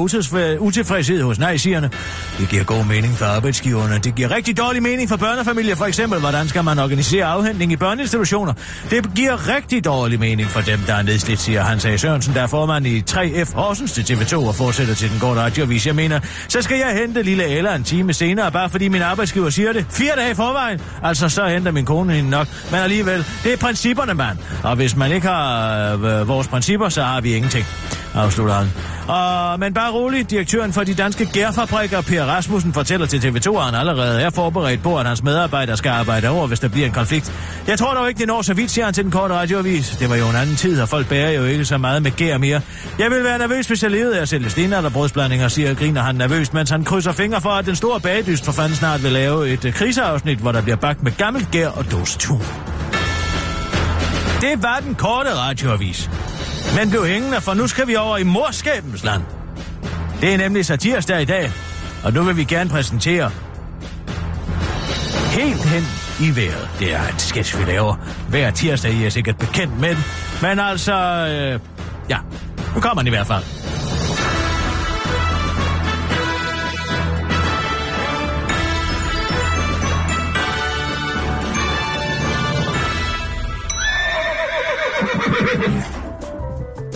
utilfredshed hos nej-sigerne. Det giver god mening for arbejdsgiverne. Det giver rigtig dårlig mening for børnefamilier, for eksempel. Hvordan skal man organisere afhentning i børneinstitutioner? Det giver rigtig dårlig mening for dem, der er nedslidt, siger Hans A. Sørensen, der er formand i 3F Horsens til TV2 og fortsætter til den korte radioavis. Jeg mener, så skal jeg hente lille Ella en time senere, bare fordi min arbejdsgiver siger det. Fire dage i forvejen. Altså, så henter min kone hende nok. Men alligevel, det er principperne, mand. Og hvis man ikke har øh, vores principper, så har vi ingenting afslutter han. Og, men bare rolig, direktøren for de danske gærfabrikker, Per Rasmussen, fortæller til TV2, at han allerede er forberedt på, at hans medarbejdere skal arbejde over, hvis der bliver en konflikt. Jeg tror dog ikke, det når så vidt, siger han til den korte radioavis. Det var jo en anden tid, og folk bærer jo ikke så meget med gær mere. Jeg vil være nervøs, hvis jeg levede af at sælge brødsblandinger, siger griner han nervøst, mens han krydser fingre for, at den store bagdyst for fanden snart vil lave et øh, kriseafsnit, hvor der bliver bagt med gammelt gær og dåsetun. Det var den korte radioavis. Men blev hængende, for nu skal vi over i morskabens land. Det er nemlig satirsdag i dag, og nu vil vi gerne præsentere helt hen i vejret. Det er et sketch, vi laver hver tirsdag. I er sikkert bekendt med den. Men altså, øh, ja, nu kommer den i hvert fald.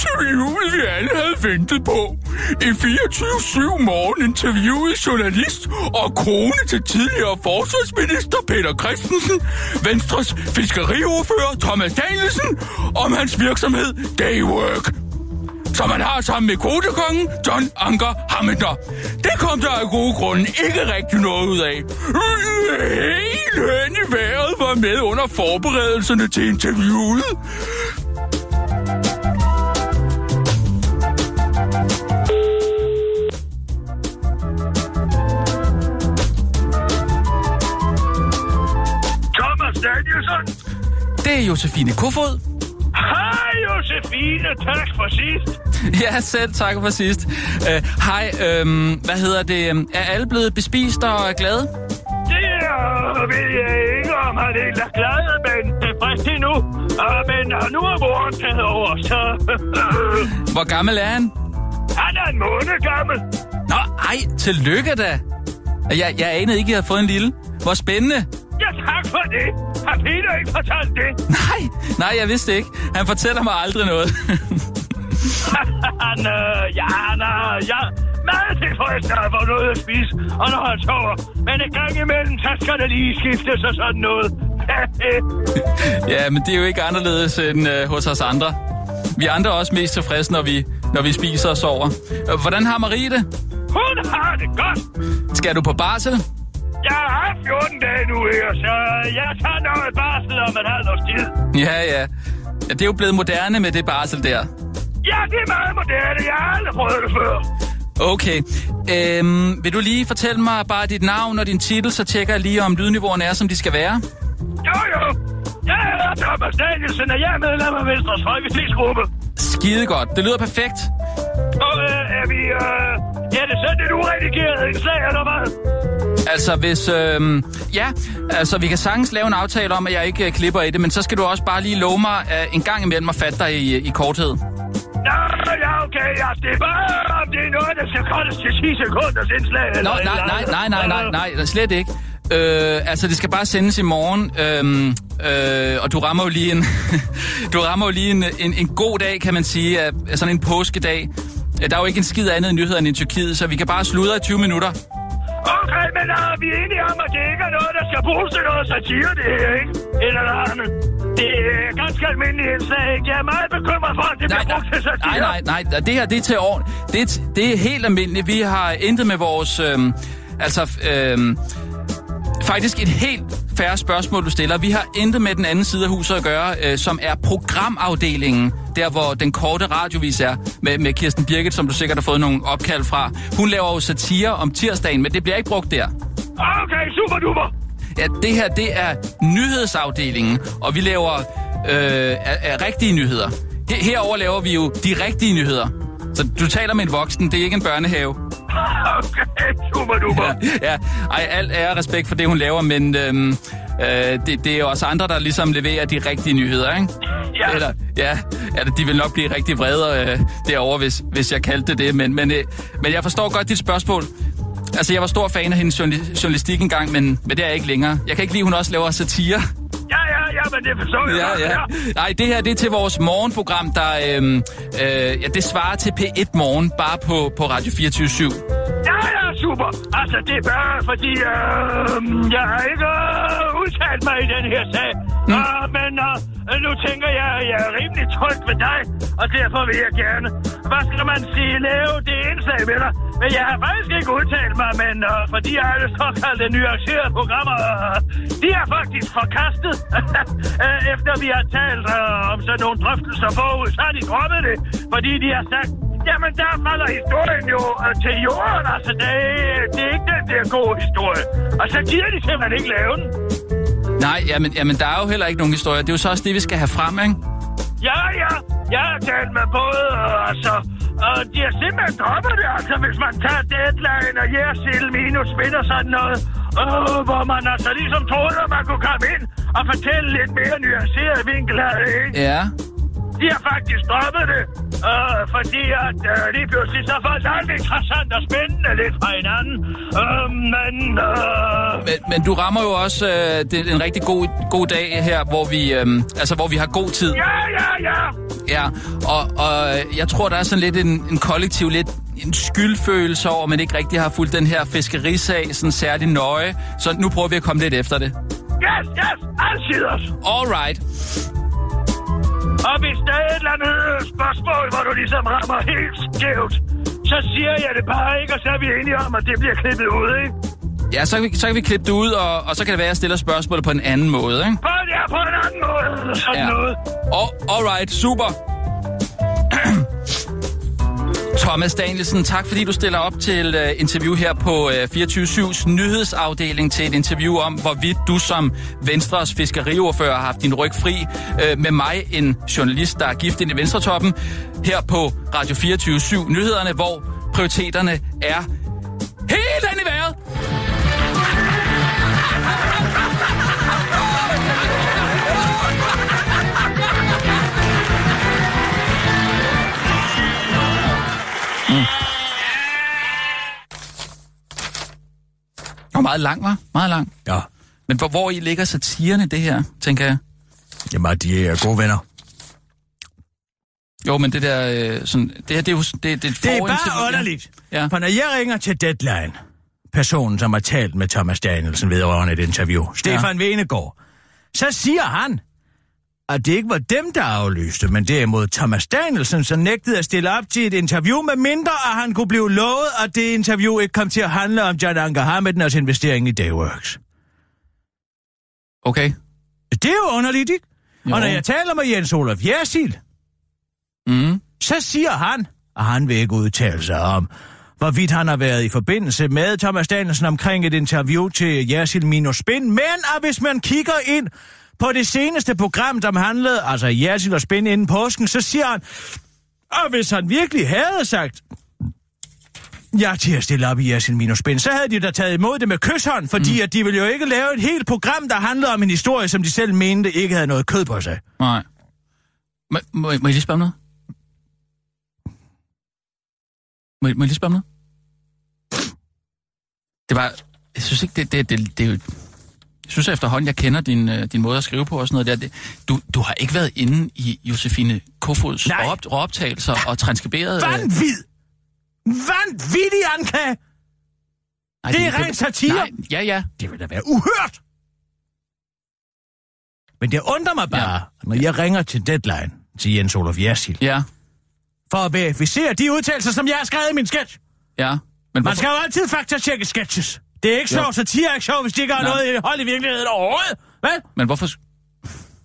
interviewet, vi alle havde ventet på. I 24-7 morgen interviewede journalist og kone til tidligere forsvarsminister Peter Christensen, Venstres fiskeriordfører Thomas Danielsen, om hans virksomhed Daywork som han har sammen med kodekongen John Anker Hammer. Det kom der af gode grunde ikke rigtig noget ud af. Hele hen i vejret var med under forberedelserne til interviewet. Det er Josefine Kofod. Hej, Josefine. Tak for sidst. Ja, selv tak for sidst. Øh, Hej, øhm, hvad hedder det? Er alle blevet bespist og glade? Det er, ved jeg ikke, om han er glad, men tilfreds endnu. Uh, men uh, nu er moren taget over, så... Hvor gammel er han? han er en måned gammel. Nå, ej, tillykke da. Jeg, jeg anede ikke, at jeg havde fået en lille. Hvor spændende. Ja, tak for det. Har Peter ikke fortalt det? Nej, nej, jeg vidste ikke. Han fortæller mig aldrig noget. han, øh, ja, han er, ja, meget tilfreds, når han får noget at spise, og når han sover. Men en gang imellem, så skal der lige skiftes og sådan noget. ja, men det er jo ikke anderledes end øh, hos os andre. Vi andre er også mest tilfredse, når vi, når vi spiser og sover. Øh, Hvordan har Marie det? Hun har det godt. Skal du på barsel? Jeg har haft 14 dage nu her, så jeg tager noget barsel om et halvt års tid. Ja, ja. ja. Det er jo blevet moderne med det barsel der. Ja, det er meget moderne. Jeg har aldrig prøvet det før. Okay. Øhm, vil du lige fortælle mig bare dit navn og din titel, så tjekker jeg lige, om lydniveauerne er, som de skal være? Jo, jo. Jeg er Thomas Danielsen, og jeg er medlem af Venstres Folketingsgruppe. Skide godt. Det lyder perfekt. Og øh, er vi... Øh, er det sådan et uredigeret indslag, eller hvad? Altså, hvis... Øh, ja, altså, vi kan sagtens lave en aftale om, at jeg ikke øh, klipper i det, men så skal du også bare lige love mig øh, en gang imellem at fatte dig i, i korthed. Nå, ja, okay, ja. Det er bare, om det er noget, der skal koldes til 10 sekunders indslag. Nå, eller, nej, nej, nej, nej, nej, nej, slet ikke. Øh, altså, det skal bare sendes i morgen, øhm, øh, og du rammer jo lige en, du rammer jo lige en, en, en god dag, kan man sige, sådan en påskedag. Der er jo ikke en skid andet i nyhederne end i Tyrkiet, så vi kan bare sludre i 20 minutter. Okay, men uh, vi er enige om, at det ikke er noget, der skal bruges til noget satire, det her, ikke? Eller andet. Det er ganske almindeligt indslag, ikke? Jeg er meget bekymret for, at det bliver brugt til satire. Nej, nej, nej, det her, det er til år. Det det er helt almindeligt. Vi har intet med vores, øhm, altså, øhm, faktisk et helt færre spørgsmål, du stiller. Vi har intet med den anden side af huset at gøre, øh, som er programafdelingen, der hvor den korte radiovis er, med, med Kirsten Birgit, som du sikkert har fået nogle opkald fra. Hun laver jo satire om tirsdagen, men det bliver ikke brugt der. Okay, super duper. Ja, det her, det er nyhedsafdelingen, og vi laver øh, er, er rigtige nyheder. Her, herover laver vi jo de rigtige nyheder. Så du taler med en voksen, det er ikke en børnehave. Okay, super duper. Ja, ja. Ej, alt er respekt for det, hun laver, men øhm, øh, det, det er også andre, der ligesom leverer de rigtige nyheder, ikke? Ja. Eller, ja, ja, de vil nok blive rigtig vrede øh, derovre, hvis, hvis jeg kaldte det det. Men, men, øh, men jeg forstår godt dit spørgsmål. Altså, jeg var stor fan af hendes journal- journalistik engang, men, men det er jeg ikke længere. Jeg kan ikke lide, at hun også laver satire. Ja, ja, ja, men det forstår jeg Ja, ja. Nej, det her det er til vores morgenprogram, der øhm, øh, ja, det svarer til P1 Morgen, bare på, på Radio 24 /7. Ja, ja, super. Altså, det er bare fordi, øh, jeg har ikke øh, udtalt mig i den her sag. Mm. Uh, Øh, nu tænker jeg, at jeg er rimelig tryg ved dig, og derfor vil jeg gerne, hvad skal man sige, lave det indslag med dig. Men jeg har faktisk ikke udtalt mig, men uh, fordi alle såkaldte nuancerede programmer, uh, de er faktisk forkastet. uh, efter vi har talt uh, om sådan nogle drøftelser forud, så har de droppet det, fordi de har sagt, Jamen, der falder historien jo øh, til jorden. Altså, det det er ikke den der gode historie. Og så gider de simpelthen ikke lave den. Nej, jamen, jamen, der er jo heller ikke nogen historie. Det er jo så også det, vi skal have frem, ikke? Ja, ja. Jeg har talt med både, øh, altså... Og de har simpelthen droppet det, altså, hvis man tager deadline og Jersild minus spin og sådan noget. Øh, hvor man altså ligesom troede, at man kunne komme ind og fortælle lidt mere nuanceret vinkel det, ikke? Ja. De har faktisk droppet det, øh, fordi at øh, lige pludselig så får det alt interessant og spændende lidt fra hinanden. Øh, men, øh, Men, men du rammer jo også øh, det, en rigtig god, god dag her, hvor vi, øh, altså, hvor vi har god tid. ja, ja, ja. Ja, og, og jeg tror, der er sådan lidt en, en kollektiv, lidt en skyldfølelse over, at man ikke rigtig har fulgt den her fiskerisag sådan særlig nøje. Så nu prøver vi at komme lidt efter det. Yes, yes, altid os. All right. Og hvis der er et eller andet spørgsmål, hvor du ligesom rammer helt skævt, så siger jeg det bare ikke, og så er vi enige om, at det bliver klippet ud, ikke? Ja, så kan vi, så kan vi klippe det ud, og, og så kan det være, at jeg stiller spørgsmålet på en anden måde, ikke? På, ja, på en anden måde. Sådan Ja. noget. Og, all right, super. Thomas Danielsen, tak fordi du stiller op til uh, interview her på øh, uh, 24-7's nyhedsafdeling til et interview om, hvorvidt du som Venstres fiskeriordfører har haft din ryg fri uh, med mig, en journalist, der er gift ind i Venstretoppen, her på Radio 24-7 Nyhederne, hvor prioriteterne er helt andet i vejret. Og meget lang, var? Meget lang. Ja. Men hvor, hvor i ligger satirerne det her, tænker jeg? Jamen, de er gode venner. Jo, men det der, øh, sådan, det her, det er jo det, det, Det er bare underligt. Ja. For når jeg ringer til Deadline, personen, som har talt med Thomas Danielsen vedrørende et interview, Stefan ja. Venegård, så siger han, at det ikke var dem, der aflyste, men derimod Thomas Danielsen, som nægtede at stille op til et interview, med mindre at han kunne blive lovet, at det interview ikke kom til at handle om John Anker Hamidners investering i Dayworks. Okay. Det er jo underligt, ikke? Jo. Og når jeg taler med Jens Olof Jersil, Mm. så siger han, at han vil ikke udtale sig om, hvorvidt han har været i forbindelse med Thomas Danielsen omkring et interview til Jersil Minus Spin, men at hvis man kigger ind på det seneste program, der handlede, altså Jersil og Spin inden påsken, så siger han, at hvis han virkelig havde sagt, Ja, til at stille op i Jersil Minus Spin, så havde de da taget imod det med kysshånd, fordi mm. at de ville jo ikke lave et helt program, der handlede om en historie, som de selv mente ikke havde noget kød på sig. Nej. Må, må, må jeg lige spørge om noget? Må, jeg- må jeg lige spørge om noget? Det var... Jeg synes ikke, det, det, det, det er jo... Jeg synes efterhånden, jeg kender din, øh, din måde at skrive på og sådan noget der. Det, du, du har ikke været inde i Josefine Kofods råop, råoptagelser og transkriberet... øh, Vanvid! Vanvittig anklage! nej, det er ren satire. Nej, ja, ja. Det vil da være uhørt! Men det undrer mig bare, ja. når jeg ringer til Deadline til Jens Olof Jersil, Ja, for at verificere de udtalelser, som jeg har skrevet i min sketch. ja. Men Man hvorfor, skal jo altid faktatjekke sketches. Det er ikke Jo. sjovt, satire er ikke sjovt, hvis de ikke har Nej. noget hold i virkeligheden overhovedet. Vel? men hvorfor...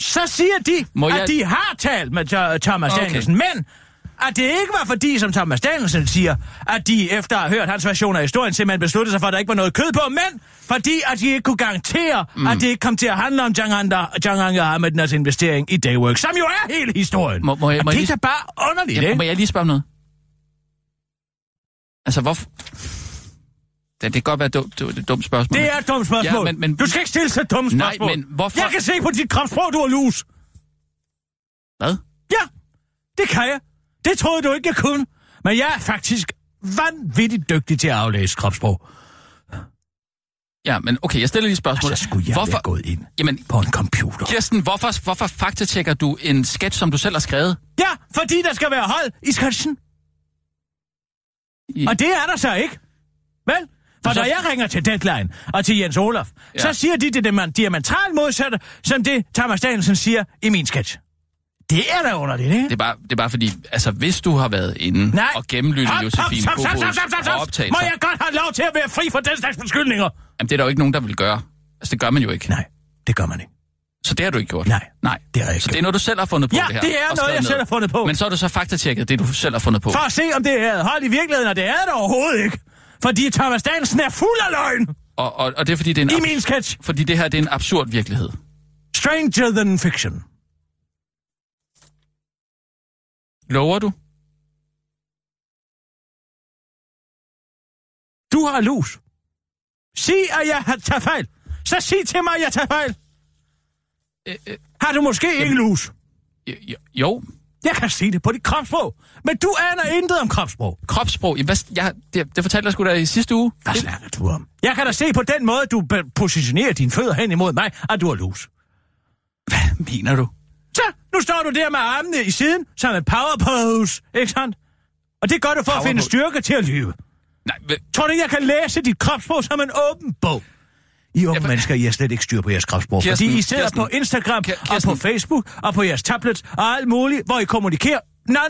Så siger de, Må at jeg- de har talt med Tho- Thomas Okay. Danielsen, men at det ikke var fordi, som Thomas Danielsen siger, at de efter at have hørt hans version af historien, simpelthen besluttede sig for, at der ikke var noget kød på, men fordi, at de ikke kunne garantere, mm. at det ikke kom til at handle om Jang Ahmedners investering i Dayworks, som jo er hele historien. Må- må jeg- må det er lige- da bare underligt, Ja, ikke? må jeg lige spørge om noget? Altså, hvorfor... Det, det kan godt være dumt, det er et dumt spørgsmål. Det er et dumt spørgsmål. Ja, men- men- Du skal ikke stille så dumme Nej, spørgsmål. men hvorfor- Jeg kan se på dit kropsprog, du har lus. Hvad? Ja, det kan jeg. Det troede du ikke, jeg kunne. Men jeg er faktisk vanvittigt dygtig til at aflæse kropsprog. Ja, men okay, jeg stiller lige spørgsmål. Altså, skulle jeg hvorfor... gået ind Jamen, på en computer? Kirsten, hvorfor, hvorfor faktatjekker du en sketch, som du selv har skrevet? Ja, fordi der skal være hold i sketchen. I... Og det er der så ikke. Vel? For Så- når jeg ringer til Deadline og til Jens Olaf, ja. Ja. så siger de det, det man diametralt modsatte, som det Thomas Danielsen siger i min sketch. Det er da underligt, ikke? Det er, bare, det er bare fordi, altså hvis du har været inde Nej. og gennemlyttet Josefine stop, stop. Må optagelser, jeg godt have lov til at være fri for den slags beskyldninger? jamen det er der jo ikke nogen, der vil gøre. Altså det gør man jo ikke. Nej, det gør man ikke. Så det har du ikke gjort. Nej, Nej. det har jeg ikke Så det er gjort. noget, du selv har fundet på, Ja, det her. det er og noget, jeg ned. selv har fundet på. Men så har du så faktatjekket det, du selv har fundet på. For at se, om det er hold i virkeligheden, og det er det overhovedet ikke. Fordi Thomas Danielsen er fuld af løgn Og, og, og det er fordi, det er en i min sketch. fordi det her det er en absurd virkelighed. Stranger than fiction. Lover du? Du har lus. Sig, at jeg har taget fejl. Så sig til mig, at jeg tager fejl. Øh, øh, Har du måske ikke lus? jo. Jeg kan se det på dit kropssprog. Men du aner intet om kropssprog. Kropssprog. Hvad, jeg, det, det fortalte jeg sgu da i sidste uge. Hvad snakker du om? Jeg kan da se på den måde, du positionerer dine fødder hen imod mig, at du har lus. Hvad mener du? Så, nu står du der med armene i siden, som en power pose, ikke sandt? Og det gør du for Power at finde styrke til at lyve. Nej, hvad, Tror du ikke, jeg kan læse dit kropssprog som en åben bog? I unge Jamen- mennesker, I har slet ikke styr på jeres kropssprog, Kirsten, fordi I sidder Kirsten, på Instagram Ki- og på Kirsten. Facebook og på jeres tablets og alt muligt, hvor I kommunikerer non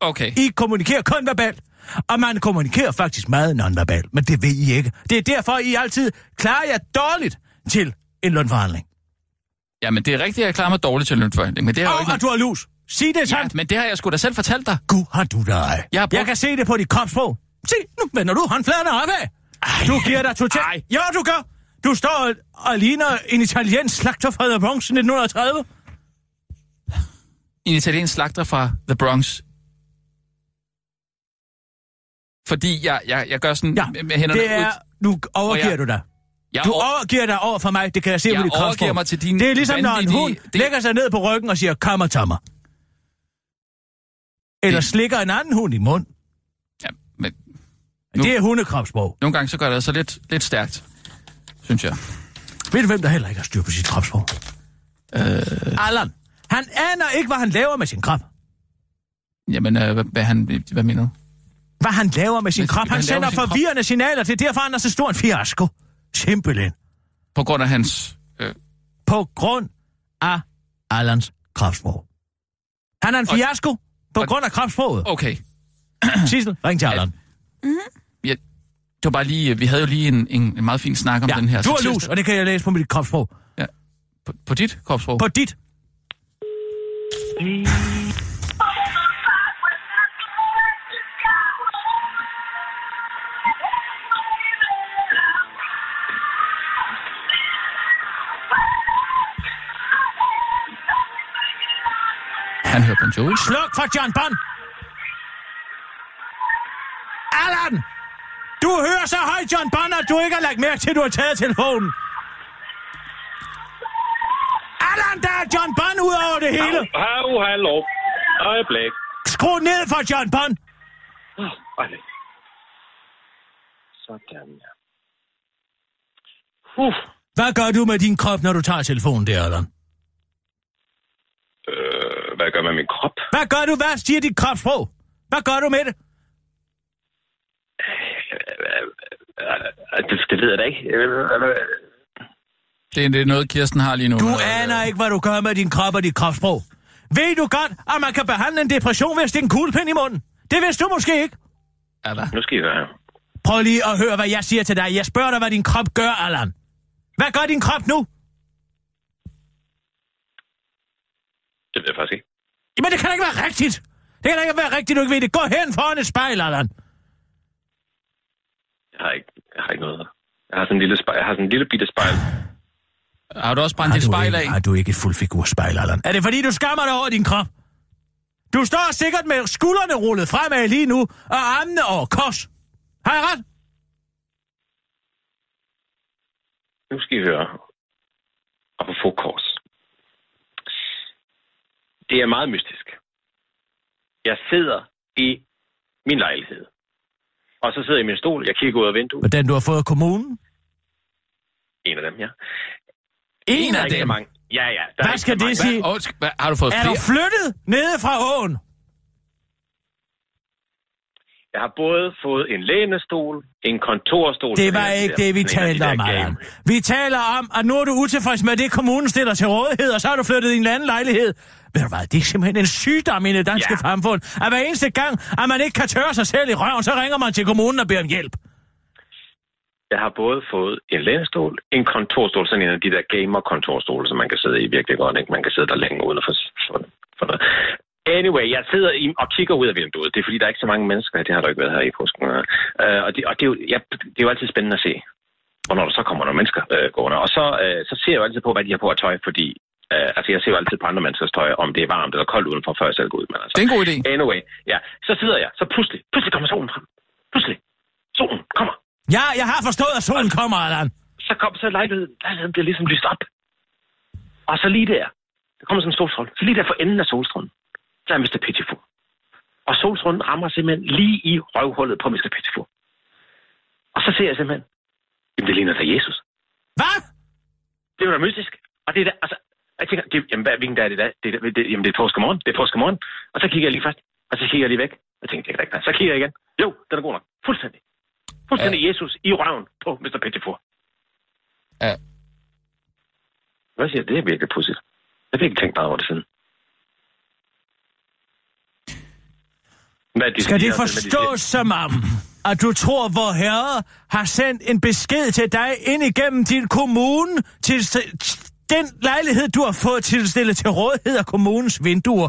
okay. I kommunikerer kun verbalt. Og man kommunikerer faktisk meget nonverbalt, men det ved I ikke. Det er derfor, I altid klarer jer dårligt til en lønforhandling. Jamen, det er rigtigt, at jeg klarer mig dårligt til lønforhandling, men det er jo Og, ikke... og du har lus. Sig det Ja, sandt. men det har jeg sgu da selv fortalt dig. Gud har du dig. Jeg har Jeg kan se det på dit kropssprog. Se, nu vender du håndfladerne opad. Du giver dig totalt... Ej. Ja, du gør. Du står og, ligner en italiensk slagter fra The Bronx i 1930. En italiensk slagter fra The Bronx. Fordi jeg, jeg, jeg gør sådan Ja, med, hænderne det er... ud. Nu overgiver jeg- du dig. Jeg Du over- overgiver dig over for mig, det kan jeg se Jeg på dit kropssprog. mig til din Det er ligesom, når en hund det- lægger sig ned på ryggen og siger, kom og mig. Eller Det- slikker en anden hund i mund. Ja, men Nu- Det er hundekropssprog. nogle gange så gør det altså lidt, lidt stærkt, synes jeg. Ved du, hvem der heller ikke har styr på sit kropssprog? Øh... Allan. Han aner ikke, hvad han laver med sin krop. Jamen, øh, hvad, hvad, han, hvad mener du? Hvad han laver med sin krop. Han han sender sin krop? forvirrende signaler. Det er derfor, han er så stor en fiasko. Simpelthen. På grund af hans... Øh, På grund af Allans kropssprog. Han er en Og- fiasko på og- grund af kropssproget. okay, Sissel, ring til Allan. ja, det var bare lige... Vi havde jo lige en, en, en meget fin snak om Ja, den her. du har lus, og det kan jeg læse på mit kropssprog. På, på dit kropssprog? På dit. Han hører Bon Jovi. Sluk for John Bond. Allan! Du hører så højt, John Bond, at du ikke har lagt mærke til, at du har taget telefonen. Allan, der er John Bond ud over det hele. Hau, hallo. Øjeblik. Skru ned for John Bond. Øjeblik. Sådan, ja. Uh, Hvad gør du med din krop, når du tager telefonen der, Allan? øh, hvad gør med min krop? Hvad gør du? Hvad siger dit kropssprog? Hvad gør du med det? Øh, Det, det ved jeg da ikke. Øh, øh, Det, er- det er noget, Kirsten har lige nu. Du Øh, aner ikke, hvad du gør med din krop og dit kropssprog. Ved du godt, at man kan behandle en depression ved at stikke en kuglepind i munden? Det vidste du måske ikke. Der? Nu skal I høre her. Prøv lige at høre, hvad jeg siger til dig. Jeg spørger dig, hvad din krop gør, Allan. Hvad gør din krop nu? Det ved jeg faktisk ikke. Jamen, det kan da ikke være rigtigt. Det kan da ikke være rigtigt, du ikke ved det. Gå hen foran et spejl, Allan. Jeg har ikke, jeg har ikke noget. Jeg har sådan en lille, spejl, jeg har sådan en lille bitte spejl. Har du også brændt dit spejl ikke, af? har du ikke et fuldfigurspejl, Allan? Er det fordi, du skammer dig over din krop? Du står sikkert med skuldrene rullet fremad lige nu, og armene over kors. Har jeg ret? Nu skal I høre. Og på kors. Det er meget mystisk. Jeg sidder i min lejlighed. Og så sidder jeg i min stol. Jeg kigger ud af vinduet. Hvordan du har fået af kommunen? En af dem, ja. En er af dem? mange. Ja, ja. Der er Hvad skal det sige? Hvad, hvad, har du fået Er flere? du flyttet nede fra åen? Jeg har både fået en lænestol, en kontorstol... Det var en ikke der- det, vi en talte om, Allan. Vi taler om, at nu er du utilfreds med det, kommunen stiller til rådighed, og så har du flyttet i en anden lejlighed. Ved du hvad, det er simpelthen en sygdom i det danske Ja. samfund, at hver eneste gang, at man ikke kan tørre sig selv i røven, så ringer man til kommunen og beder om hjælp. Jeg har både fået en lænestol, en kontorstol, sådan en af de der gamer-kontorstole, som man kan sidde i virkelig godt. Ikke? Man kan sidde der længe uden at få for, for noget. Anyway, jeg sidder i, og kigger ud af vinduet. Det er fordi, der er ikke så mange mennesker. Det har der ikke været her i påsken. Uh, og det, og det, er jo, ja, det er jo altid spændende at se, hvornår der så kommer nogle mennesker uh, gående. Og så, uh, så ser jeg jo altid på, hvad de har på at tøj, fordi uh, altså, jeg ser jo altid på andre menneskers tøj, om det er varmt eller koldt udenfor, før jeg selv går ud. Men, altså, Det er en god idé. Anyway, ja. Så sidder jeg. Så pludselig, pludselig kommer solen frem. Pludselig. Solen kommer. Ja, jeg har forstået, at solen kommer, Allan. så kom så lejligheden, lejligheden bliver ligesom lyst op. Og så lige der, der kommer sådan en solstråle. Så lige der for enden af solstrålen, der er Mr. Pitiful. Og solstrålen rammer simpelthen lige i røvhullet på Mr. Pitiful. Og så ser jeg simpelthen, jamen det ligner da Jesus. Hvad? Det er jo da mystisk. Og det er da, altså, jeg tænker, det, jamen hvad, hvilken dag er det da? Det, er, det, jamen det er påskemorgen. Det er påskemorgen. Og så kigger jeg lige fast. Og så kigger jeg lige væk. Jeg tænker, det kan ikke være. Så kigger jeg igen. Jo, den er god nok. Fuldstændig. Fuldstændig Jesus i røven på Mr. Pettiford. Ja. Hvad siger? Det er virkelig pudsigt. Jeg har ikke tænkt meget over det siden. Hvad er Skal det siger, de siger? forstås som om, at du tror, hvor herre har sendt en besked til dig ind igennem din kommune til den lejlighed, du har fået tilstillet til rådighed af kommunens vinduer,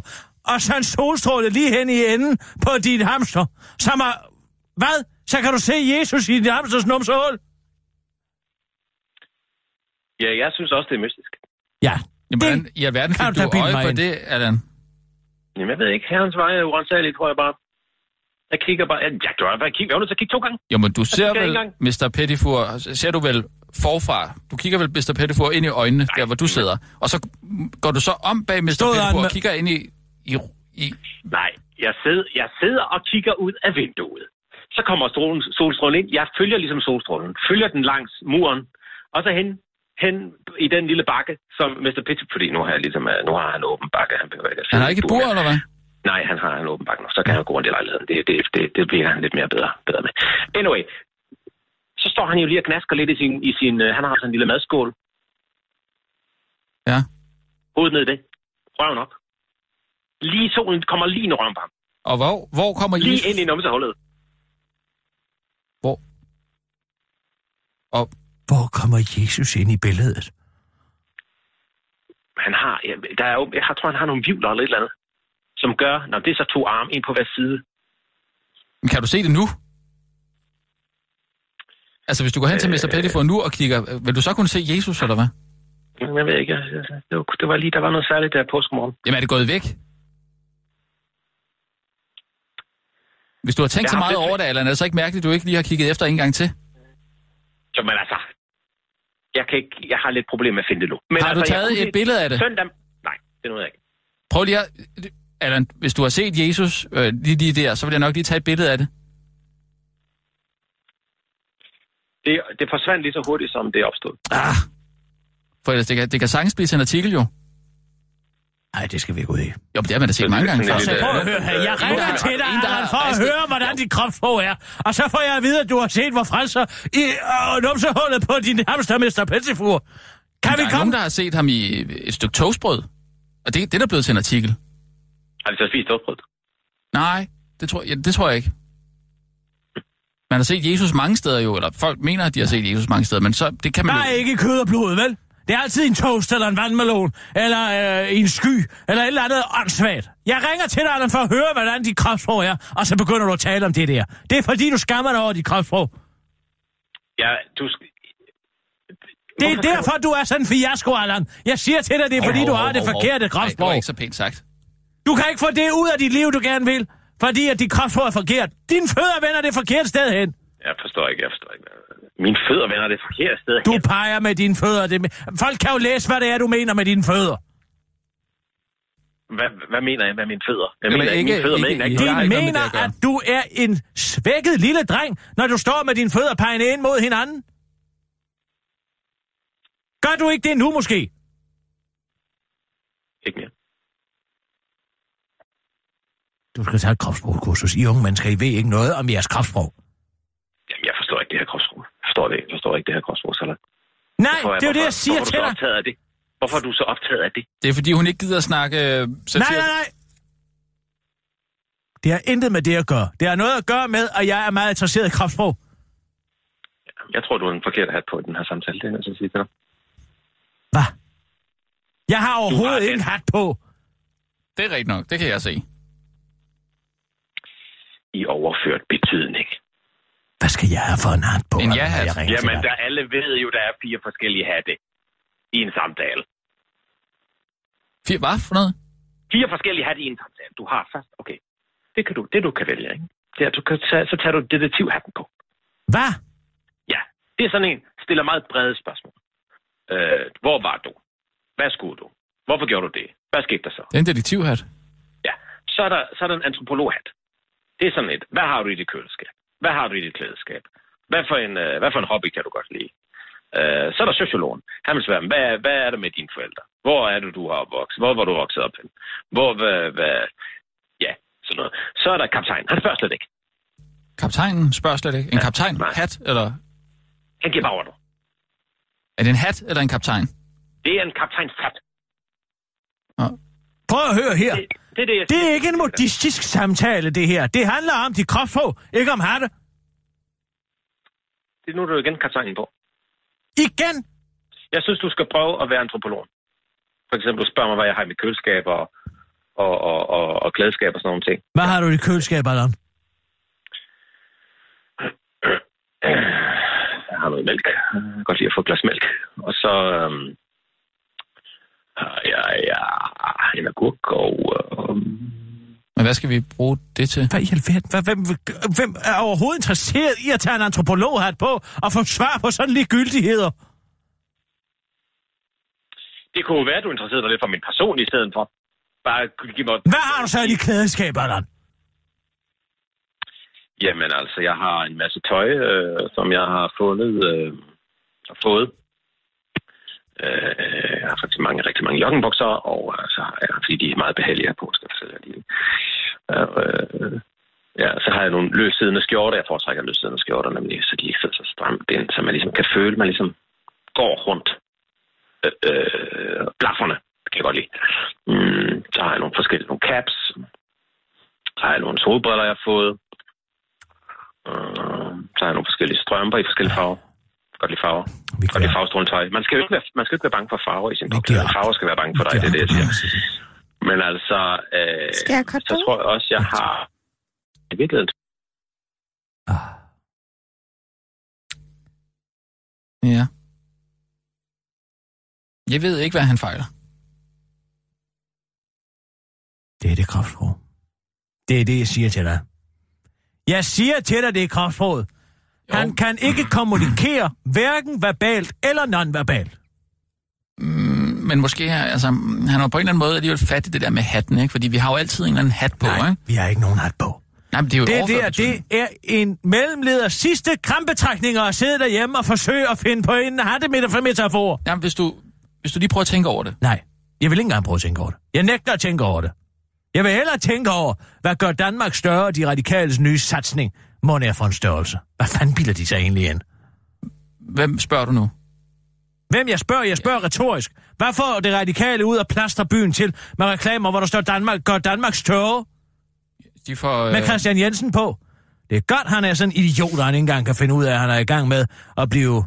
og så en solstråle lige hen i enden på din hamster, som er... Hvad? Så kan du se Jesus i din hamsters numsehul? Ja, jeg synes også, det er mystisk. Ja. Jamen, hvordan i alverden fik du øje på ind. det, Allan? Jamen, jeg ved ikke. Herrens vej er urensageligt, tror jeg bare. Jeg kigger bare... Ja, du har bare kigget. Jeg var nødt til at kigge to gange. Jo, men du ser vel. Mr. Pettifour, ser du vel forfra? Du kigger vel Mr. Pettifour ind i øjnene, der hvor du sidder. Og så går du så om bag Mr. Med- og kigger ind i... i, i Nej, jeg sidder, jeg sidder og kigger ud af vinduet. Så kommer strålen, solstrålen ind. Jeg følger ligesom solstrålen. Følger den langs muren. Og så hen, hen i den lille bakke, som Mr. Pitt, fordi nu har, jeg ligesom, øh, nu har han åben bakke. Han, behøver ikke at han har i ikke bur bur, eller hvad? Nej, han har en åben bakke nu. Så kan han gå rundt i lejligheden. Det, det, det, det bliver han lidt mere bedre, bedre med. Anyway, så står han jo lige og knasker lidt i sin... I sin øh, han har sådan en lille madskål. Ja. Hovedet ned i det. Røven op. Lige solen kommer lige ind i røven på ham. Og hvor, hvor kommer Lige Jesus? ind i numsehullet. Hvor? Og Hvor kommer Jesus ind i billedet? han har, ja, der er jo, jeg tror, han har nogle vivler eller et eller andet, som gør, når det er så to arme, en på hver side. kan du se det nu? Altså, hvis du går hen til Mr. Øh. Pettifour nu og kigger, vil du så kunne se Jesus, eller hvad? Jamen, Jeg ved ikke, det, var, det var lige, der var noget særligt der påskemorgen. Jamen, er det gået væk? Hvis du har tænkt Jeg så meget over det, Allan, er det så ikke mærkeligt, at du ikke lige har kigget efter en gang til? Så, men altså, jeg, kan ikke, jeg har lidt problem med at finde det nu. Men Har du altså, jeg taget et se- billede af det? Søndag, nej, det er noget, jeg ikke. Prøv lige at... Allan, hvis du har set Jesus øh, lige, lige der, så vil jeg nok lige tage et billede af det. Det, det forsvandt lige så hurtigt, som det opstod. Ah. For ellers, det kan, det kan sagtens blive til en artikel, jo. Nej, det skal vi gå ud i. Jo, men det har man da set mange er gange før. lidt, Så øh, prøv at høre her. Jeg ringer der- til dig, en, der Allan, for at høre, hvordan dit kropssprog er. Og så får jeg at vide, at du har set, hvor frelser i øh, numsehullet på din hamster, Mr. Pettifour. Kan der vi er komme? nogen, der har set ham i et stykke toastbrød. Og det, det er der blevet til en artikel. Har de så spist toastbrød? Nej, det tror, ja, det tror jeg ikke. Man har set Jesus mange steder jo, eller folk mener, at de har set Jesus mange steder, men så, det kan man Der jo... er ikke kød og blod, vel? Det er altid en toast, eller en vandmelon, eller øh, en sky, eller et eller andet åndssvagt. Jeg ringer til dig, Allan, for at høre, hvordan dit kropssprog er, og så begynder du at tale om det der. Det er fordi, du skammer dig over dit kropssprog. Ja, du... Det er derfor, du er sådan en fiasko, Allan. Jeg siger til dig, det er fordi, du har det forkerte Nej, det var ikke så pænt sagt. Du kan ikke få det ud af dit liv, du gerne vil, fordi at dit kropssprog er forkert. Dine fødder vender det forkerte sted hen. Jeg forstår ikke, jeg forstår ikke. Mine fødder vender det forkerte sted Du hen. peger med dine fødder. Det... Folk kan jo læse, hvad det er, du mener med dine fødder. Hvad, hvad mener jeg med mine fødder? Jeg Jamen, mener ikke ikke- mine fødder, ikke- mener jeg ikke- De ikke mener, det at at du er en svækket lille dreng, når du står med dine fødder pegende ind mod hinanden. Gør du ikke det nu, måske? Ikke mere. Du skal tage et kropssprogkursus. I unge mennesker, I ved ikke noget om jeres kropssprog. Jamen, jeg forstår ikke det her kropssprog. Jeg forstår det ikke. Jeg forstår ikke det her kropssprog, Salat. Nej, Hvorfor det er jo det, jeg siger hvorfor til er du så dig. optaget af det? Hvorfor er du så optaget af det? Det er fordi, hun ikke gider at snakke øh, satire. Nej, nej, nej. Det har intet med det at gøre. Det har noget at gøre med, at jeg er meget interesseret i kropssprog. Jeg tror, du har en forkert hat på i den her samtale. Det er jeg sige til dig. Hvad? Jeg har overhovedet den. ikke en hat på. Det er rigtigt nok, det kan jeg se. I overført betydning. Hvad skal jeg have for en hat på? En ja-hat. Jamen, der alle ved jo, der er fire forskellige hatte i en samtale. Fire, hvad for noget? Fire forskellige hatte i en samtale. Du har først, okay. Det kan du, det du kan vælge, ikke? Det er, du kan tage, så tager du detektivhatten på. Hvad? Ja, det er sådan en, stiller meget brede spørgsmål. Øh, hvor var du? Hvad skulle du? Hvorfor gjorde du det? Hvad skete der så? Det er en detektivhat. Ja, så er der, så er der en antropologhat. Det er sådan et, hvad har du i dit køleskab? Hvad har du i dit klædeskab? Hvad for en, øh, hvad for en hobby kan du godt lide? Øh, så er der sociologen. Han vil spørge, hvad, hvad er der med dine forældre? Hvor er det, du har opvokset? Hvor var du vokset op hen? Hvor, hvad, hvad, ja, sådan noget. Så er der kaptajn. Han spørger slet ikke. Kaptajnen spørger slet ikke. En Ja, kaptajn? nej. Hat? Eller... Han giver bare ordre. Er det en hat eller en kaptajn? Det er en kaptajns hat. Prøv at høre her. Det, det er det, jeg Det er ikke en modistisk samtale, det her. Det handler om dit kropssprog, ikke om hatte. Det er nu, du igen kaptajnen på. Igen. Jeg synes, du skal prøve at være antropolog. For eksempel, du spørger mig, hvad jeg har i mit køleskab, og, og, og, og, og klædeskab og sådan nogle ting. Hvad har du i køleskabet, Allan? Jeg har noget mælk. Jeg kan godt lide at få et glas mælk. Og så øhm, har jeg ja, en agurk og... Øhm, Men hvad skal vi bruge det til? Hvad i alverden? Hvad, hvem, hvem er overhovedet interesseret i at tage en antropologhat på og få svar på sådan ligegyldigheder? det kunne jo være, at du interesserede dig lidt for min person i stedet for. Bare give mig... Hvad har du så i dit klædeskab, Allan? Jamen altså, jeg har en masse tøj, øh, som jeg har fundet øh, og fået. Øh, jeg har faktisk mange, rigtig mange joggenbukser, og øh, så har jeg, fordi de er meget behagelige her på, skal jeg fortælle lige. Øh, øh, ja, så har jeg nogle løssiddende skjorter. Jeg foretrækker løssiddende skjorter, nemlig, så de ikke sidder så stramt ind, så man ligesom kan føle, man ligesom går rundt øh, øh, blafferne. Det kan jeg godt lide. Mm, så har jeg nogle forskellige nogle caps. Så har jeg nogle solbriller, jeg har fået. Uh, så har jeg nogle forskellige strømper i forskellige farver. Godt lide farver. Vi Godt lide farvestrålende tøj. Man skal jo ikke være, man skal ikke være bange for farver i sin Vi krop. giver op. Farver skal være bange for dig, det er det, jeg siger. Men altså, øh, Skal jeg så tror jeg også, jeg har i virkeligheden Ah, Ja. Jeg ved ikke, hvad han fejler. det er det kraftsprog. Det er det, jeg siger til dig. Jeg siger til dig, det er kraftsproget. Han kan ikke kommunikere, hverken verbalt eller nonverbalt. Men måske, altså, han har på en eller anden måde alligevel fat i det der med hatten, ikke? Fordi vi har jo altid en eller anden hat på, Nej, ikke? vi har ikke nogen hat på. Nej, men det er jo Det der, det er en mellemleders sidste krampetrækninger at sidde derhjemme og forsøge at finde på en hattemetafor. Jamen, hvis du, hvis du lige prøver at tænke over det. Nej, jeg vil ikke engang prøve at tænke over det. Jeg nægter at tænke over det. Jeg vil hellere tænke over, hvad gør Danmark større de radikales nye satsning, må er for en størrelse. Hvad fanden bilder de sig egentlig ind? Hvem spørger du nu? Hvem jeg spørger, jeg spørger retorisk. Hvad får det radikale ud af plaster byen til med reklamer, hvor der står Danmark, gør Danmark større De får... med Christian Jensen på? Det er godt, han er sådan en idiot, at han ikke engang kan finde ud af, at han er i gang med at blive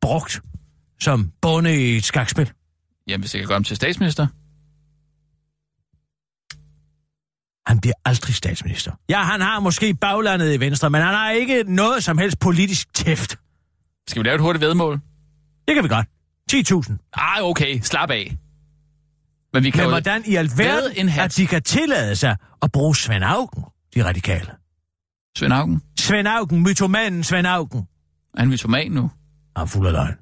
brugt som bonde i et skakspil. Jamen, hvis jeg kan gøre ham til statsminister. Han bliver aldrig statsminister. Ja, han har måske baglandet i Venstre, men han har ikke noget som helst politisk tæft. Skal vi lave et hurtigt vedmål? Det kan vi godt. 10.000. Ej, okay, slap af. Men vi kan Men hvordan i alverden, en hat. at de kan tillade sig at bruge Svend Augen, de radikale. Svend Augen, Svend Augen, mytomanen Svend Augen. er han mytoman nu? Han er fuld af løgn.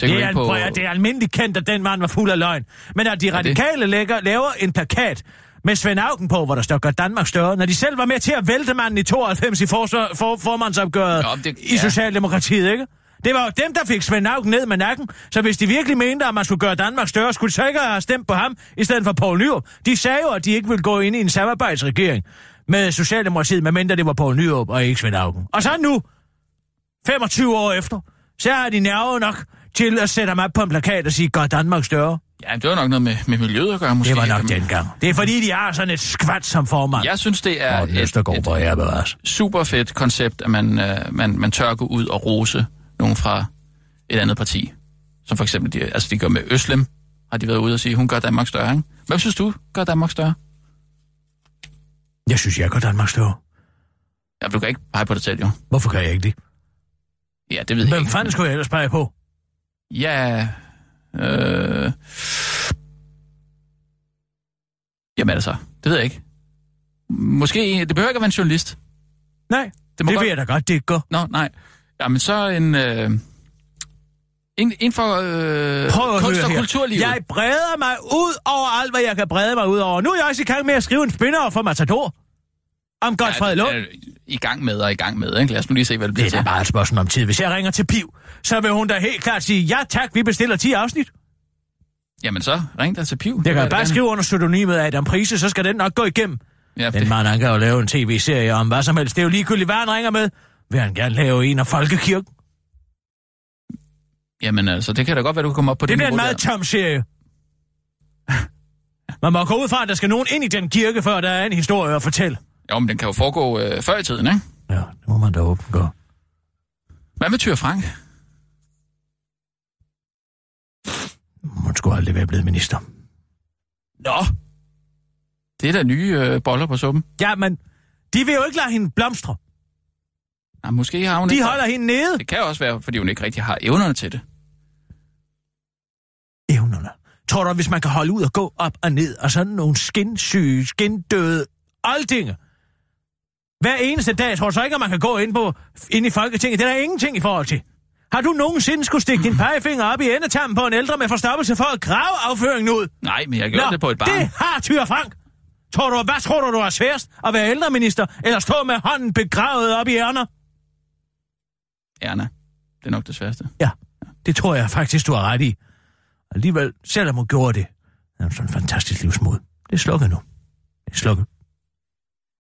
Tænker Det er, på... på... det er almindeligt kendt, at den mand var fuld af løgn. Men at de radikale lægger, laver en plakat med Svend Augen på, hvor der står, gør Danmark større, når de selv var med til at vælte manden i 92 i forsvar, for, formandsopgøret Nå, det- i ja. Socialdemokratiet, ikke? Det var jo dem, der fik Svend Augen ned med nakken. Så hvis de virkelig mente, at man skulle gøre Danmark større, skulle de så ikke have stemt på ham, i stedet for Poul Nyrup. De sagde jo, at de ikke ville gå ind i en samarbejdsregering med Socialdemokratiet, medmindre det var Poul Nyrup og ikke Svend Augen. Og så nu, 25 år efter, så har de nerve nok til at sætte ham op på en plakat og sige, gør Danmark større. Ja, det var nok noget med, med miljøet at gøre, måske. Det var nok dengang. Det er fordi, de har sådan et skvat som formand. Jeg synes, det er Morten et, et jeg bevares. super fedt koncept, at man, øh, man, man tør gå ud og rose nogen fra et andet parti. Som for eksempel, de, altså de gør med Øslem, har de været ude og sige, hun gør Danmark større, ikke? Hvem synes du gør Danmark større? Jeg synes, jeg gør Danmark større. Ja, du kan ikke pege på dig selv, jo. Hvorfor kan jeg ikke det? Ja, det ved jeg Hvem ikke. fanden skulle jeg ellers pege på? Ja, øh... Jamen altså, det ved jeg ikke. Måske, det behøver ikke at være en journalist. Nej, Det må det godt- ved jeg da godt, det går. Nå, nej. Jamen så en... Øh... En, en for øh, Prøv at kunst og kulturlivet. Jeg breder mig ud over alt, hvad jeg kan brede mig ud over. Nu er jeg også i gang med at skrive en spinner for Matador. Om Godfred Lund. er i gang med og i gang med, ikke? Lad os nu lige se, hvad det Det bliver er da til. bare et spørgsmål om tid. Hvis jeg ringer til Piv, så vil hun da helt klart sige, ja tak, vi bestiller 10 afsnit. Jamen så, ring da til Piv. Jeg kan bare skrive under pseudonymet Adam Prise, så skal den nok gå igennem. Ja, Den det, mand, han kan jo lave en tv-serie om hvad som helst. Det er jo ligegyldigt, hvad han ringer med. Vil han gerne lave en af Folkekirken? jamen altså, det kan da godt være, du kan komme op på Det det bliver en meget der. tom serie. Man må gå ud fra, at der skal nogen ind i den kirke, før der er en historie at fortælle. Jo, men den kan jo foregå øh, før i tiden, ikke? Ja, det må man da åbent gøre. Hvad med Tyre Frank? Hun skulle aldrig være blevet minister. Nå, Det er da nye øh, boller på suppen. Ja, men de vil jo ikke lade hende blomstre. Nej, måske har hun De ikke... holder hende nede. Det kan også være, fordi hun ikke rigtig har evnerne til det. Evnerne. Tror du, hvis man kan holde ud og gå op og ned, og sådan nogle skinsyge, skindøde oldinge, hver eneste dag, tror du så ikke, at man kan gå ind, på, ind i Folketinget? Det er der ingenting i forhold til. Har du nogensinde skulle stikke din pegefinger op i endetarmen på en ældre med forstoppelse for at grave afføringen ud? Nej, men jeg gjorde det på et barn. det har Tyre Frank. Tror du, hvad tror du, du er sværest? At være ældreminister, eller stå med hånden begravet op i ærner? Erna, det er nok det sværeste. Ja, det tror jeg faktisk, du har ret i. Alligevel, selvom hun gjorde det, er hun sådan en fantastisk livsmod. Det er slukket nu. Det er slukket.